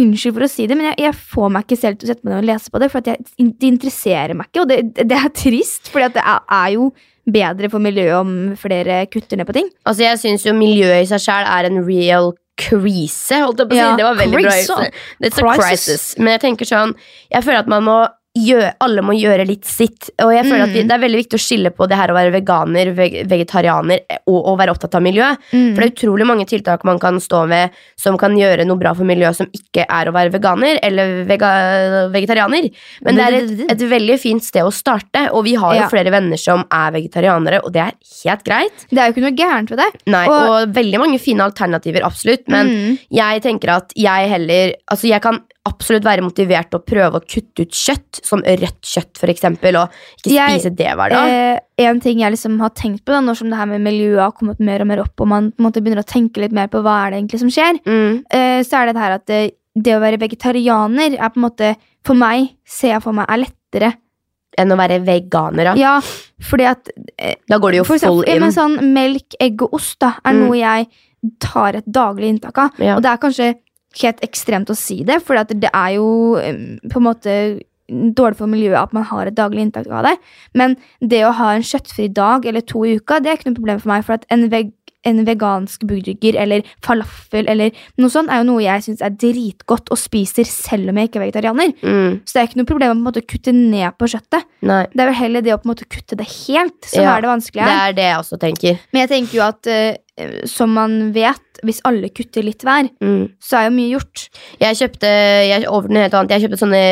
Unnskyld for å si det, men jeg, jeg får meg ikke selv til å sette meg ned og lese på det, for jeg, det interesserer meg ikke, og det, det er trist, for det er, er jo bedre for miljøet om flere kutter ned på ting. Altså, jeg syns jo miljøet i seg sjøl er en real krise, holdt jeg på å si. Ja, det var veldig bra. It's a crisis. Men jeg tenker sånn Jeg føler at man må gjøre, alle må gjøre litt sitt. Og jeg føler at vi, Mm. det er veldig viktig å skille på det her å være veganer, veg vegetarianer og å være opptatt av miljø. Mm. For det er utrolig mange tiltak man kan stå med som kan gjøre noe bra for miljøet, som ikke er å være veganer eller vega vegetarianer. Men det er et, et veldig fint sted å starte, og vi har jo Ja. flere venner som er vegetarianere, og det er helt greit. Det er jo ikke noe gærent ved det. Nei, og, Og- veldig mange fine alternativer, absolutt. Men Mm. jeg tenker at jeg heller Altså, jeg kan absolutt være motivert til å prøve å kutte ut kjøtt, som rødt kjøtt, for eksempel, og ikke Jeg- spise det hver dag. Eh, en ting jeg liksom har tenkt på da, når som det her med miljøet har kommet mer og mer opp, og man måte begynner å tenke litt mer på hva er det egentlig som skjer, Mm. eh, så er det det her at det, det å være vegetarianer er på en måte For meg, ser jeg for meg, er lettere. Enn å være veganer, da. Ja, fordi at eh, Da går det jo full inn. men sånn Melk, egg og ost da, er Mm. noe jeg tar et daglig inntak av. Ja. Og det er kanskje helt ekstremt å si det, for det er jo eh, på en måte dårlig for miljøet at man har et daglig inntak av det. Men det å ha en kjøttfri dag eller to i uka, det er ikke noe problem for meg. For at en, veg en vegansk burger eller falafel eller noe sånt er jo noe jeg syns er dritgodt og spiser selv om jeg ikke er vegetarianer. Mm. Så det er ikke noe problem å på en måte kutte ned på kjøttet. Nei. Det er vel heller det å på en måte kutte det helt som Ja, er det vanskelige Det er det jeg også tenker. Men jeg tenker jo at uh, som man vet, hvis alle kutter litt hver, Mm. så er jo mye gjort. Jeg kjøpte jeg, over noe helt annet, jeg kjøpte sånne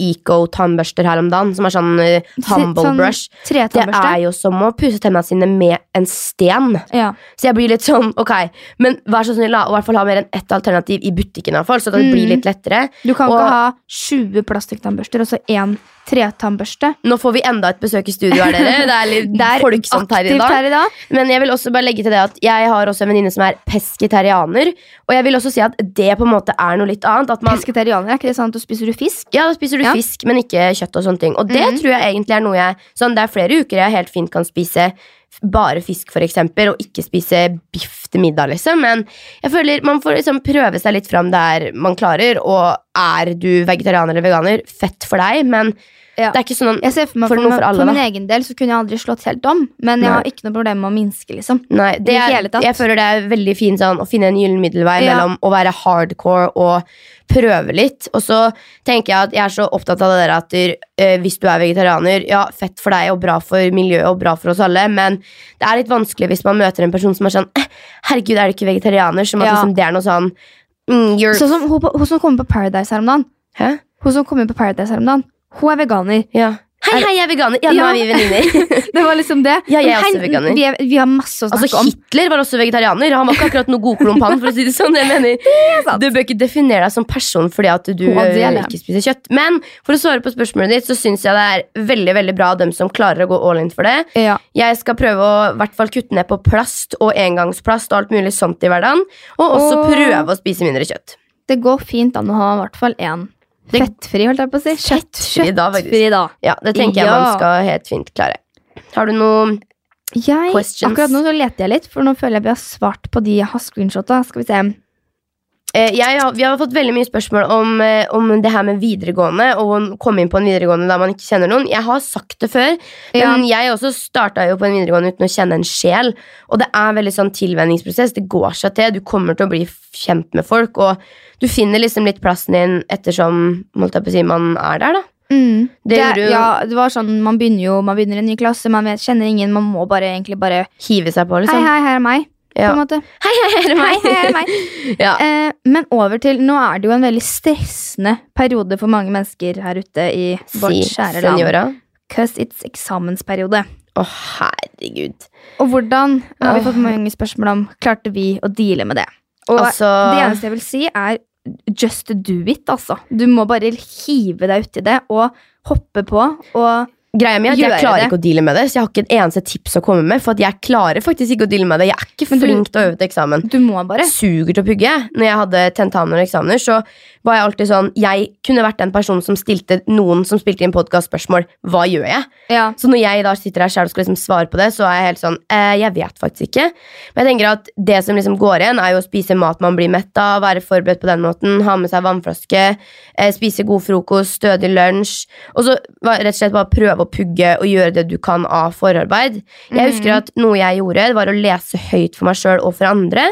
Eco-tannbørster her om dagen, som er sånn uh, humble Sånn brush. Det er jo som å pusse tennene sine med en sten. Ja. Så jeg blir litt sånn, ok, men vær så snill og i hvert fall ha mer enn ett alternativ i butikken, i hvert fall, så det Mm. blir litt lettere. Du kan Og- ikke ha 20 plastikktannbørster og så én tretannbørste. Nå får vi enda et besøk i studio her, dere. Det er litt Det er folksomt her i dag. her i dag. Men jeg vil også bare legge til det at jeg har også en venninne som er pesketarianer. Og jeg vil også si at det på en måte er noe litt annet. At man, Pesketarianer, er ikke det sant? Da spiser du fisk? ja, da spiser du Ja. fisk, men ikke kjøtt og sånne ting. Og det Mhm. tror jeg egentlig er noe jeg Sånn, det er flere uker jeg helt fint kan spise bare fisk, for eksempel, og ikke spise biff til middag, liksom. Men jeg føler man får liksom prøve seg litt fram der man klarer, og er du vegetarianer eller veganer, fett for deg, men Ja. det er ikke sånn Jeg ser for meg For for, for alle, for min egen del så kunne jeg aldri slått helt om, men jeg Nei. har ikke noe problem med å minske, liksom. Nei, det er, jeg føler det er veldig fint sånn, å finne en gyllen middelvei Ja. mellom å være hardcore og prøve litt. Og så tenker jeg at jeg er så opptatt av det der at uh, hvis du er vegetarianer, ja, fett for deg og bra for miljøet og bra for oss alle, men det er litt vanskelig hvis man møter en person som er sånn eh, Herregud, er du ikke vegetarianer? Som at Ja. liksom, det er noe sånn mm, Sånn som hun, hun som kommer på Paradise her om dagen. Hæ? Hun som kommer på Paradise her om dagen. Hun er veganer. Ja. Hei, hei, jeg er veganer! Ja, nå er vi venninner. Det var liksom det. Ja, jeg er også veganer. Vi, er, vi har masse å snakke Altså, om. Hitler var også vegetarianer. Han var ikke akkurat noe godklump, han. For å si det sånn. Jeg mener, du bør ikke definere deg som person fordi at du det. ikke spiser kjøtt. Men for å svare på spørsmålet ditt, så syns jeg det er veldig veldig bra av dem som klarer å gå all in for det. Ja. Jeg skal prøve å i hvert fall kutte ned på plast og engangsplast og alt mulig sånt i hverdagen. Og også og... prøve å spise mindre kjøtt. Det går fint an å ha i hvert fall én fettfri, holdt jeg på å si. Kjøttfri, Fettfri da, faktisk. da. Ja, Det tenker jeg Ja. man skal helt fint klare. Har du noe Jeg, Questions? akkurat nå så leter jeg litt, for nå føler jeg vi har svart på de jeg har screenshotta. Skal vi se. Eh, jeg, har- vi har fått veldig mye spørsmål om, eh, om det her med videregående og å komme inn på en videregående der man ikke kjenner noen. Jeg har sagt det før, Ja. men jeg også starta jo på en videregående uten å kjenne en sjel. Og det er veldig sånn tilvenningsprosess. Det går seg til. Du kommer til å bli kjent med folk, og du finner liksom litt plassen din ettersom si, man er der, da. Mm. Det Det, ja, det var sånn, Man begynner jo Man begynner i en ny klasse, man vet, kjenner ingen. Man må bare egentlig bare Hive seg på, Hei, liksom. hei, her er meg. Ja. Hei, hei, er Hei, hei, er meg. ja. Eh, men over til Nå er det jo en veldig stressende periode for mange mennesker her ute i vårt Si, kjære land. senora. Cause it's eksamensperiode. Å, herregud. Og hvordan har vi fått mange spørsmål om klarte vi å deale med det? Og Altså det eneste jeg vil si, er just do it, altså. Du må bare hive deg uti det og hoppe på og Greia mi er at jeg klarer det. ikke å deale med det, så jeg har ikke et eneste tips å komme med. For at jeg klarer faktisk ikke å deale med det. Jeg er ikke Men du- flink til å øve til eksamen. Du må bare. Suger til å pugge. Når jeg hadde tentaner og eksamener, så var jeg alltid sånn Jeg kunne vært den personen som stilte noen som spilte inn podkast-spørsmål. Hva gjør jeg? Ja. Så når jeg da sitter her selv og skal liksom svare på det, så er jeg helt sånn eh, Jeg vet faktisk ikke. Men jeg tenker at det som liksom går igjen, er jo å spise mat man blir mett av, være forberedt på den måten, ha med seg vannflaske, eh, spise god frokost, stødig lunsj, og så rett og slett bare prøve å pugge og gjøre det du kan av forarbeid. Jeg husker at noe jeg gjorde, var å lese høyt for meg sjøl og for andre.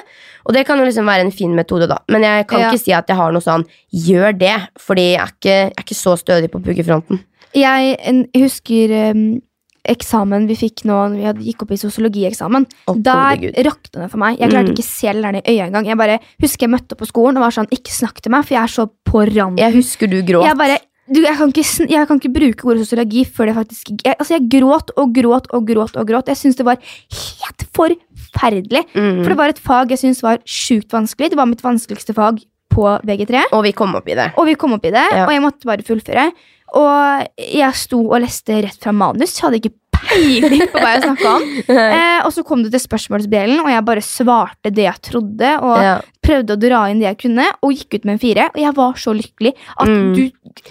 Og det kan jo liksom være en fin metode, da. Men jeg kan Ja. ikke si at jeg har noe sånn gjør det, fordi jeg er ikke, jeg er ikke så stødig på puggefronten. Jeg husker um, eksamen vi fikk nå når vi gikk opp i sosiologieksamen. Oh, Der rakna det for meg. Jeg klarte Mm. ikke se læreren i øyet engang. Jeg bare husker jeg møtte opp på skolen og var sånn Ikke snakk til meg, for jeg er så på randen. Jeg husker du gråt. Jeg bare du, jeg, kan ikke, jeg kan ikke bruke ordet sosiologi før det faktisk jeg, Altså, jeg gråt og gråt og gråt og gråt. Jeg syns det var helt forferdelig. Mm. For det var et fag jeg syntes var sjukt vanskelig. Det var mitt vanskeligste fag på VG3. Og vi kom opp i det. Og vi kom opp i det, Ja. og jeg måtte bare fullføre. Og jeg sto og leste rett fra manus. Jeg hadde ikke peiling på hva jeg snakka om. Eh, og så kom det til spørsmålsdelen, og jeg bare svarte det jeg trodde. Og Ja. Prøvde å dra inn det jeg kunne, og gikk ut med en fire. Og jeg var så lykkelig at Mm. du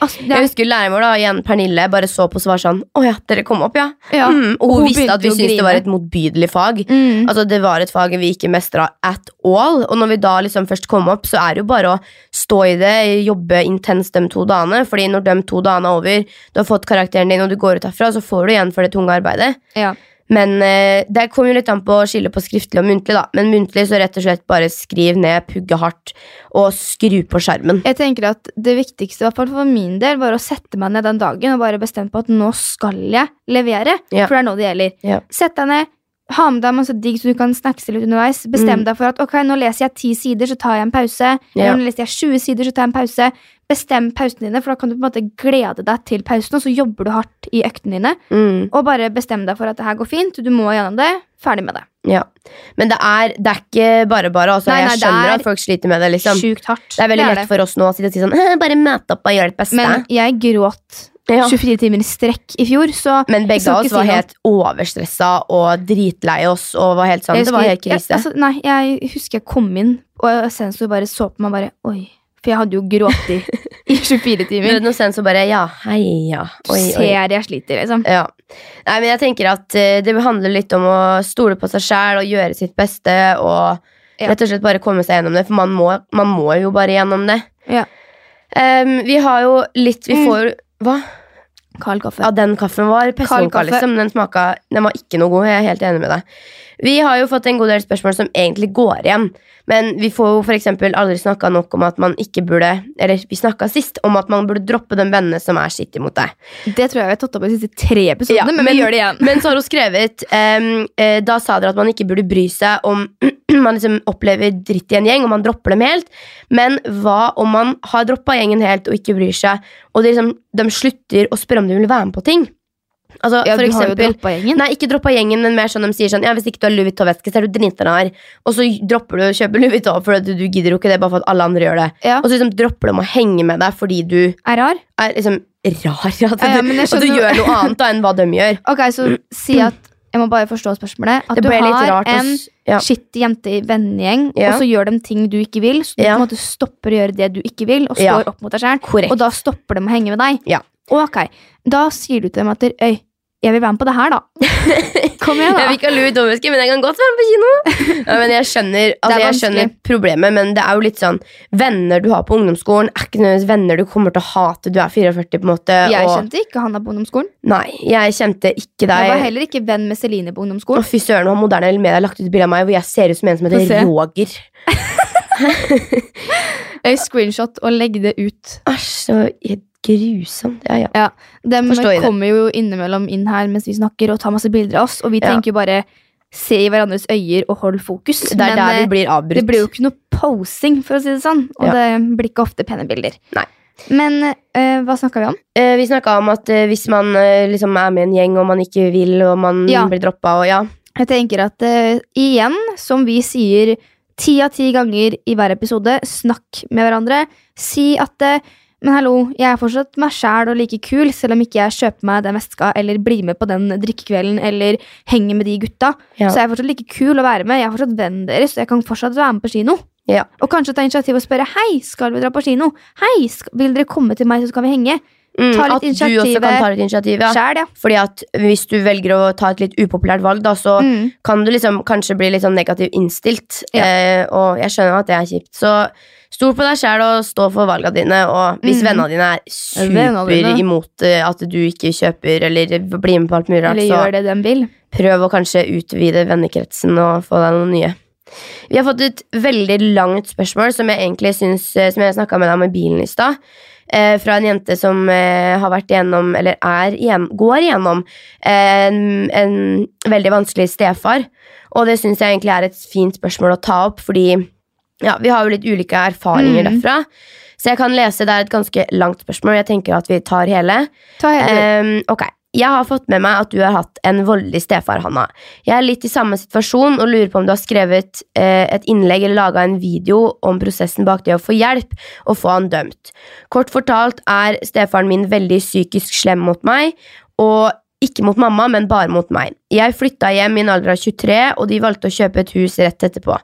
altså, Jeg husker læreren vår, da, igjen Pernille, bare så på oss og var sånn Å ja, dere kom opp, ja. ja. Mm. Og hun, Hun visste at vi syntes det var et motbydelig fag. Mm. Altså Det var et fag vi ikke mestra at all. Og når vi da liksom først kom opp, så er det jo bare å stå i det, jobbe intenst de to dagene. Fordi når de to dagene er over, du har fått karakteren din og du går ut herfra, så får du igjen for det tunge arbeidet. Ja. Men eh, det kommer jo litt an på å skille på skriftlig og muntlig, da. Men muntlig så rett og slett bare skriv ned, pugge hardt og skru på skjermen. Jeg tenker at Det viktigste i hvert fall for min del var å sette meg ned den dagen og bare bestemme på at nå skal jeg levere. Ja. For det er nå det gjelder. Ja. Sett deg ned, ha med deg masse digg så du kan snackse litt underveis. Bestem Mm. deg for at ok, nå leser jeg ti sider, så tar jeg en pause. Ja. Eller nå leser jeg 20 sider, så tar jeg en pause. Bestem pausene dine, for da kan du på en måte glede deg til pausen, og så jobber du hardt i øktene dine. Mm. Og bare bestem deg for at det her går fint, du må gjennom det. Ferdig med det. Ja. Men det er, det er ikke bare bare. Altså, Nei, nei, jeg skjønner er at folk sliter med det. liksom Sjukt hardt. Det er veldig Det er lett det. for oss nå å sitte og si sånn «Eh, Bare møt opp og gjør ditt beste. Men Men, jeg gråt ja. 24 timer i strekk i fjor, så begge av oss var si helt overstressa og dritlei oss. Og var helt sånn, husker, Det var helt krise. Jeg, altså, nei, jeg husker jeg kom inn, og sensor bare så på meg bare Oi. For jeg hadde jo grått i i 24 Du timer. Noe sent så bare Ja, heia. Oi, oi. ser jeg sliter, liksom. Ja. Nei, men jeg tenker at eh, det handler litt om å stole på seg sjæl og gjøre sitt beste. Og Ja. rett og slett bare komme seg gjennom det, for man må, man må jo bare gjennom det. Ja. Um, vi har jo litt Vi Mm. får jo Hva? Kald kaffe. Ja, den kaffen var kaffe. liksom. Den smaka Den var ikke noe god. Jeg er helt enig med deg. Vi har jo fått en god del spørsmål som egentlig går igjen. Men vi får jo eksempel aldri snakka nok om at man ikke burde Eller vi snakka sist om at man burde droppe de vennene som er sitt mot deg. Det tror jeg vi har tatt opp i de siste tre episodene, Ja, men, men- vi gjør det igjen. Men så har hun skrevet um, uh, Da sa dere at man ikke burde bry seg om man liksom opplever dritt i en gjeng, og man dropper dem helt. Men hva om man har droppa gjengen helt og ikke bryr seg, og de, liksom, de slutter å spørre om de vil være med på ting? Altså, Ja, for du har jo eksempel droppa gjengen. Nei, ikke droppa gjengen, men mer sånn de sier sånn Ja, hvis ikke du har Louis Vuitton-veske, så er du dritnar. Og så dropper du å kjøpe Louis Vuitton, for du, du gidder jo ikke det bare for at alle andre gjør det. Ja. Og så liksom dropper de å henge med deg fordi du Er rar? er liksom rar. ja. du, Ja, ja, og du gjør noe annet da enn hva de gjør. Ok, så si at Jeg må bare forstå spørsmålet. At du har rart. en. Ja. skittig jente i vennegjeng, Ja. og så gjør de ting du ikke vil, så du Ja. på en måte stopper å gjøre det du ikke vil, og står opp mot deg sjøl. Og da stopper de å henge med deg. Ja. Ok, Da sier du til dem at Øy, jeg vil være med på det her, da. Kom igjen, da. Jeg vil ikke ha lue Vuitton-veske, men jeg kan godt være med på kino. Ja, men jeg skjønner, altså, jeg skjønner problemet, men det er jo litt sånn Venner du har på ungdomsskolen, er ikke nødvendigvis venner du kommer til å hate. Du er 44, på en måte. Jeg og, kjente ikke Hanna på ungdomsskolen. Nei, jeg kjente ikke deg. Jeg var heller ikke venn med Celine på ungdomsskolen. fy søren, har moderne media lagt ut bilde av meg hvor jeg ser ut som en som heter Roger. Øy, Screenshot og legg det ut. Æsj, så grusomt. Ja, ja. ja De kommer jo innimellom inn her mens vi snakker og tar masse bilder av oss, og vi tenker jo bare se i hverandres øyer og hold fokus. Det er der eh, vi blir avbrutt. Det blir jo ikke noe posing, for å si det sånn. Og det blir ikke ofte pene bilder. Nei. Men øh, hva snakka vi om? Eh, vi snakka om at øh, hvis man øh, liksom er med en gjeng og man ikke vil, og man Ja. blir droppa og ja. Jeg tenker at eh, igjen, som vi sier ti av ti ganger i hver episode, snakk med hverandre. Si at eh, men hallo, jeg er fortsatt meg sjæl og like kul, selv om ikke jeg kjøper meg den veska eller blir med på den drikkekvelden eller henger med de gutta. Ja. Så jeg er fortsatt like kul å være med. Jeg er fortsatt vennen deres, og jeg kan fortsatt være med på kino. Ja. Og kanskje ta initiativ og spørre hei, skal vi dra på kino. Hei, skal, vil dere komme til meg, så skal vi henge. Mm, at du også kan ta litt initiativ. Ja. Sjæl, ja. Fordi at hvis du velger å ta et litt upopulært valg, da, så Mm. kan du liksom kanskje bli litt sånn negativt innstilt. Ja. Eh, og jeg skjønner at det er kjipt. Så stol på deg sjæl og stå for valgene dine. Og hvis Mm. vennene dine er super dine. imot eh, at du ikke kjøper eller blir med på alt mulig rart, så prøv å kanskje utvide vennekretsen og få deg noen nye. Vi har fått et veldig langt spørsmål som jeg egentlig syns eh, Som jeg snakka med deg om i bilen i stad. Eh, fra en jente som eh, har vært igjennom, eller er igjen, går igjennom, eh, en, en veldig vanskelig stefar. Og det syns jeg egentlig er et fint spørsmål å ta opp, fordi ja, vi har jo litt ulike erfaringer Mm. derfra. Så jeg kan lese, det er et ganske langt spørsmål. Jeg tenker at vi tar hele. Ta hele Ehm, ok, Jeg har fått med meg at du har hatt en voldelig stefar, Hanna. Jeg er litt i samme situasjon og lurer på om du har skrevet eh, et innlegg eller laga en video om prosessen bak det å få hjelp og få han dømt. Kort fortalt er stefaren min veldig psykisk slem mot meg, og ikke mot mamma, men bare mot meg. Jeg flytta hjem i en alder av 23, og de valgte å kjøpe et hus rett etterpå.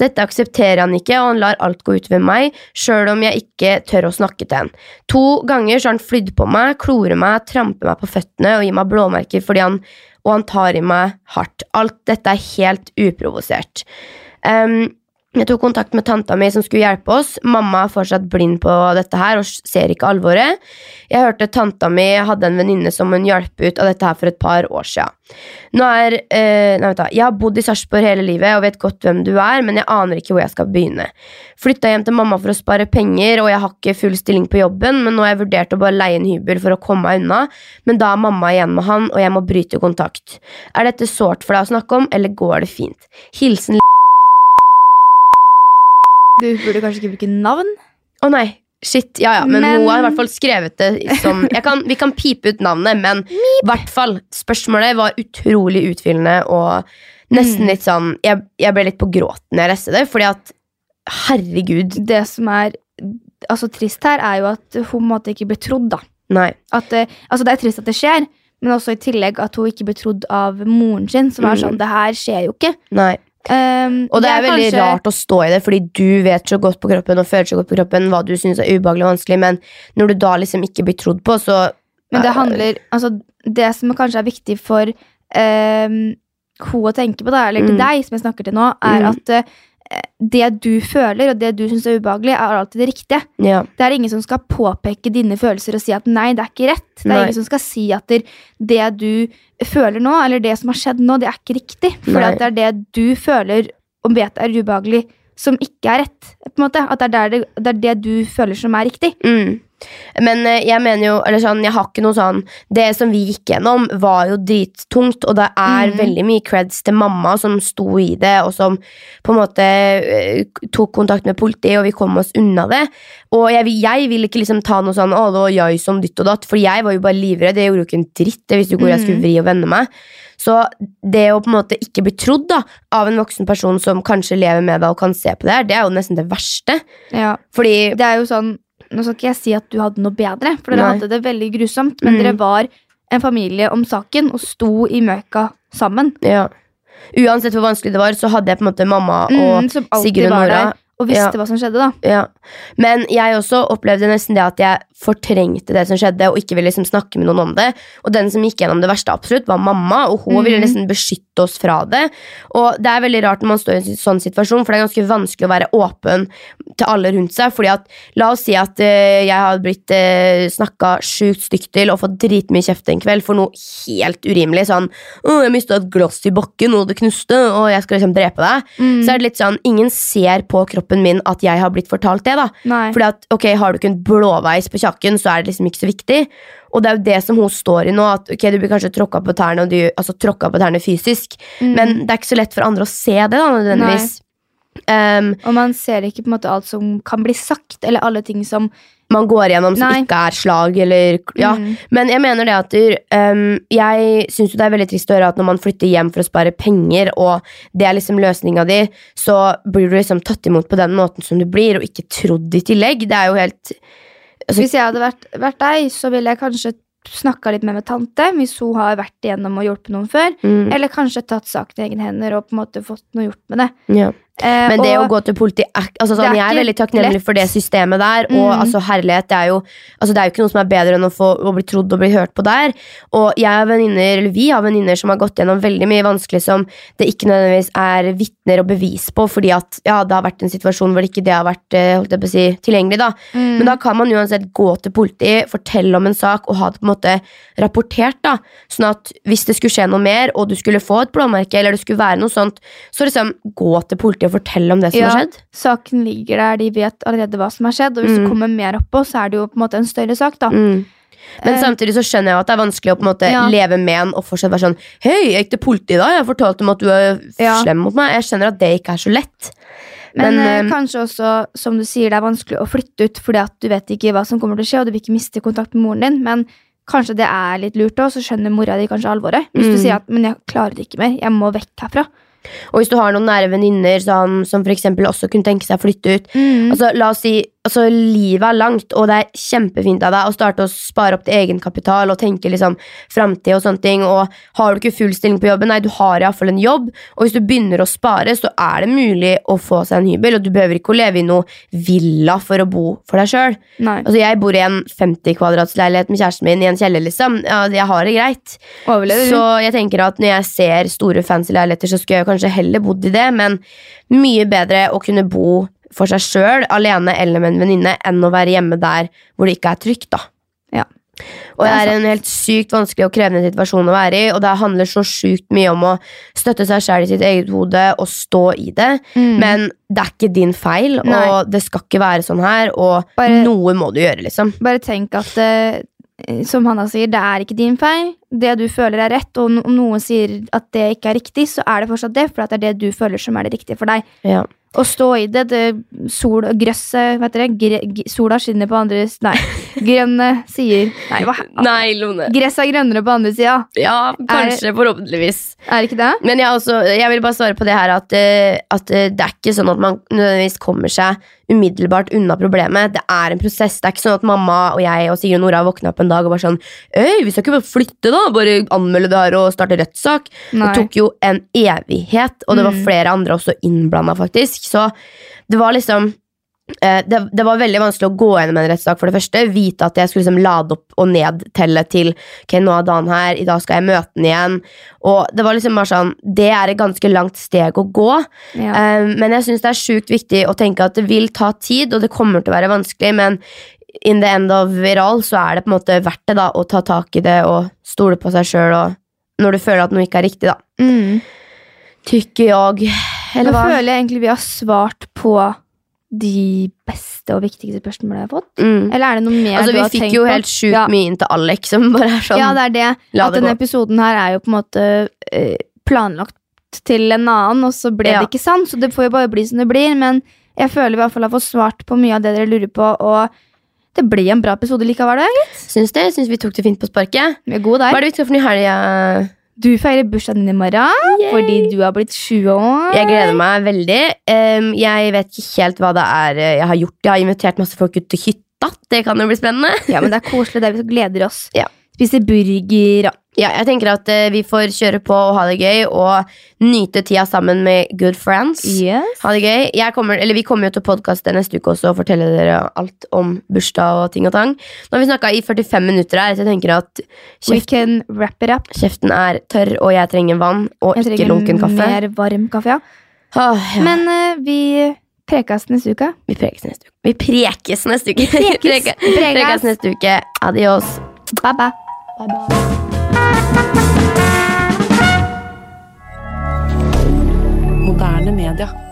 Dette aksepterer han ikke, og han lar alt gå utover meg, sjøl om jeg ikke tør å snakke til han. To ganger så har han flydd på meg, klorer meg, tramper meg på føttene og gir meg blåmerker fordi han og han tar i meg hardt. Alt dette er helt uprovosert. Ehm, jeg tok kontakt med tanta mi som skulle hjelpe oss. Mamma er fortsatt blind på dette her og ser ikke alvoret. Jeg hørte tanta mi hadde en venninne som hun hjalp ut av dette her for et par år er, eh, jeg har bodd i Sarpsborg hele livet og vet godt hvem du er, men jeg aner ikke hvor jeg skal begynne. Flytta hjem til mamma for å spare penger, og jeg har ikke full stilling på jobben, men nå har jeg vurdert å bare leie en hybel for å komme meg unna, men da er mamma igjen med han, og jeg må bryte kontakt. Er dette sårt for deg å snakke om, eller går det fint? Hilsen Du burde kanskje ikke bruke navn. Å nei, shit. Ja, ja, men, Men- hun har i hvert fall skrevet det som kan, Vi kan pipe ut navnet, men i hvert fall. Spørsmålet var utrolig utfyllende og nesten Mm. litt sånn jeg, jeg ble litt på gråten når jeg leste det, fordi at herregud. Det som er altså, trist her, er jo at hun måte ikke ble trodd, da. Nei. At, eh, altså, det er trist at det skjer, men også i tillegg at hun ikke ble trodd av moren sin, som er Mm. sånn Det her skjer jo ikke. Nei. Um, Og det er, veldig kanskje- rart å stå i det, fordi du vet så godt på kroppen og føler så godt på kroppen hva du syns er ubehagelig og vanskelig, men når du da liksom ikke blir trodd på, så Men det handler Altså, det som kanskje er viktig for um, hun å tenke på, da, eller til Mm. deg, som jeg snakker til nå, er Mm. at eh, det du føler, og det du syns er ubehagelig, er alltid det riktige. Ja. Det er ingen som skal påpeke dine følelser og si at nei, det er ikke rett. Det er Nei. ingen som skal si at det, du føler nå, eller det som har skjedd nå, det er ikke riktig. For det er det du føler og vet er ubehagelig, som ikke er rett. på en måte. At det er, det, det er det du føler som er riktig. Mm. Men eh, jeg mener jo, eller sånn, jeg har ikke noe sånn Det som vi gikk gjennom, var jo drittungt, og det er mm. veldig mye creds til mamma som sto i det, og som på en måte eh, tok kontakt med politiet, og vi kom oss unna det. Og jeg, jeg vil ikke liksom ta noe sånn 'Å, det var jeg som ditt og datt', for jeg var jo bare livredd. Jeg gjorde jo ikke en dritt. Jeg visste jo hvor jeg skulle Mhm. vri og vende meg. Så det å på en måte ikke bli trodd da, av en voksen person som kanskje lever med deg og kan se på det her, det er jo nesten det verste. Ja. Fordi Det er jo sånn Nå skal ikke jeg si at du hadde noe bedre, for dere Nei. hadde det veldig grusomt, men Mm. dere var en familie om saken og sto i møka sammen. Ja. Uansett hvor vanskelig det var, så hadde jeg på en måte mamma og Mm, Sigrun og Nora. og visste Ja. hva som skjedde. da. ja. Men jeg også opplevde nesten det at jeg fortrengte det som skjedde, og ikke ville liksom snakke med noen om det. Og den som gikk gjennom det verste, absolutt, var mamma, og hun mm. ville nesten beskytte oss fra det. Og det er veldig rart når man står i en sånn situasjon, for det er ganske vanskelig å være åpen til alle rundt seg. fordi at, La oss si at uh, jeg har blitt uh, snakka sjukt stygt til og fått dritmye kjeft en kveld for noe helt urimelig. Sånn 'Å, jeg mista et glass i bakken, og det knuste, og jeg skal liksom drepe deg'. Mm. Så er det litt sånn, Ingen ser på kroppen min at jeg har blitt fortalt det. da Nei. Fordi at, ok, Har du ikke en blåveis på kjakken, så er det liksom ikke så viktig. Og det er jo det som hun står i nå. At ok, Du blir kanskje tråkka på tærne og du, altså tråkka på tærne fysisk, Mm. men det er ikke så lett for andre å se det. da, nødvendigvis um, Og man ser ikke på en måte alt som kan bli sagt, eller alle ting som Man går gjennom som Nei. ikke er slag. eller ja Mm. Men jeg mener det at um, jeg syns det er veldig trist å høre at når man flytter hjem for å spare penger, og det er liksom løsninga di, så blir du liksom tatt imot på den måten som du blir, og ikke trodd i tillegg. Det er jo helt Altså- Hvis jeg hadde vært, vært deg, så ville jeg kanskje snakka litt mer med tante, hvis hun har vært igjennom og hjulpet noen før. mm, Eller kanskje tatt saken i egne hender og på en måte fått noe gjort med det. ja. Eh, Men det og, å gå til politi altså sånn, Jeg er veldig takknemlig lett. for det systemet der. Og Mm. altså, herlighet, det er, jo, altså, det er jo ikke noe som er bedre enn å, få, å bli trodd og bli hørt på der. Og jeg har venninner, eller vi har venninner som har gått gjennom veldig mye vanskelig som det ikke nødvendigvis er vitner og bevis på, fordi at ja, det har vært en situasjon hvor ikke det har vært eh, holdt jeg på å si, tilgjengelig. da Mm. Men da kan man uansett gå til politiet, fortelle om en sak og ha det på en måte rapportert. da Sånn at hvis det skulle skje noe mer, og du skulle få et blåmerke, eller det skulle være noe sånt, så liksom gå til politiet og fortelle om det som Ja. har skjedd. Saken ligger der, de vet allerede hva som har skjedd, og hvis Mm. det kommer mer oppå, så er det jo på en måte en større sak, da. Mm. Men Eh, samtidig så skjønner jeg at det er vanskelig å på en måte Ja. leve med en og fortsatt være sånn Hei, jeg gikk til politiet da, jeg fortalte dem at du er Ja. slem mot meg. Jeg skjønner at det ikke er så lett. Men, Men, eh, eh, kanskje også, som du sier, det er vanskelig å flytte ut fordi at du vet ikke hva som kommer til å skje, og du vil ikke miste kontakt med moren din, men kanskje det er litt lurt og så skjønner mora di kanskje alvoret. Hvis du Mm. sier at 'men jeg klarer det ikke mer, jeg må vekk herfra'. Og hvis du har noen nære venninner som, som for eksempel også kunne tenke seg å flytte ut Mm. Altså, la oss si, altså, Livet er langt, og det er kjempefint av deg å starte å spare opp til egenkapital og tenke liksom framtid og sånne ting. Og har du ikke full stilling på jobben, nei, du har iallfall en jobb. Og hvis du begynner å spare, så er det mulig å få seg en hybel. Og du behøver ikke å leve i noe villa for å bo for deg sjøl. Altså, jeg bor i en 50 kvadratsleilighet med kjæresten min i en kjeller, liksom. Ja, jeg har det greit. overlever Så jeg tenker at når jeg ser store fancy leiligheter, så skulle jeg kanskje heller bodd i det, men mye bedre å kunne bo for seg sjøl, alene eller med en venninne, enn å være hjemme der hvor det ikke er trygt, da. Ja. Og det er er en helt sykt vanskelig og krevende situasjon å være i, og det handler så sjukt mye om å støtte seg sjæl i sitt eget hode og stå i det. Mm. Men det er ikke din feil, Nei. og det skal ikke være sånn her, og Bare- noe må du gjøre, liksom. Bare tenk at eh, som Hanna sier, det er ikke din feil. Det du føler er rett, og om noen sier at det ikke er riktig, så er det fortsatt det, for det er det du føler som er det riktige for deg. Ja. Å stå i det, det sol, gresset, vet dere, sola skinner på andre Nei, grønne sier Nei, hva? Nei, Lone. Gresset er grønnere på andre sida. Ja, kanskje, forhåpentligvis. Er det ikke det? Men jeg, også, jeg vil bare svare på det her at, eh, at eh, det er ikke sånn at man nødvendigvis kommer seg umiddelbart unna problemet. Det er en prosess. Det er ikke sånn at mamma og jeg og Sigrid og Nora våkna opp en dag og bare sånn Øy, vi skal ikke bare flytte, da! «Å, bare anmelde det her og starte rettssak. Det tok jo en evighet, og det var Mm. flere andre også innblanda, faktisk. Så det var liksom eh, det, det var veldig vanskelig å gå gjennom en rettssak, for det første. Vite at jeg skulle liksom lade opp og nedtelle til Ok, nå er dagen her, i dag skal jeg møte den igjen. Og det var liksom bare sånn Det er et ganske langt steg å gå. Ja. Um, men jeg syns det er sjukt viktig å tenke at det vil ta tid, og det kommer til å være vanskelig, men in the end of it all så er det på en måte verdt det da å ta tak i det og stole på seg sjøl når du føler at noe ikke er riktig, da. Mm. Tykker jeg. Eller hva? Nå føler jeg egentlig vi har svart på de beste og viktigste spørsmålene jeg har fått. Mm. Eller er det noe mer Altså, du vi fikk jo helt sjukt Ja. mye inn til Alex, som bare er sånn Ja, det er det. At denne gå. episoden her er jo på en måte eh, planlagt til en annen, og så ble Ja. det ikke sant. Så det får jo bare bli som det blir. Men jeg føler vi i hvert fall har fått svart på mye av det dere lurer på, og det ble en bra episode likevel. det. Syns det. Syns vi tok det fint på sparket. Vi er gode Hva er det vi skal for noe i helga? Du feirer bursdagen din i morgen fordi du har blitt 20 år. Jeg gleder meg veldig. Um, jeg vet ikke helt hva det er eh, jeg har gjort. Jeg har invitert masse folk ut til hytta. Det kan jo bli spennende. Ja, men det er koselig. Det er vi gleder oss. Ja. Spiser burger og Ja, jeg tenker at eh, vi får kjøre på og ha det gøy og nyte tida sammen med good friends. Yes. Ha det gøy. Jeg kommer, eller vi kommer jo til podkast neste uke også og fortelle dere alt om bursdag og ting og tang. Nå har vi snakka i 45 minutter her, så jeg tenker at kjeften, wrap it up. kjeften er tørr, og jeg trenger vann og Jeg ikke lunken kaffe. mer varm kaffe, ja. Ah, ja. Men eh, vi prekes neste uke. vi prekes neste uke. Vi prekes neste uke. Prekes. Prekes. prekes neste uke. Adios. Bye, bye. Moderne media.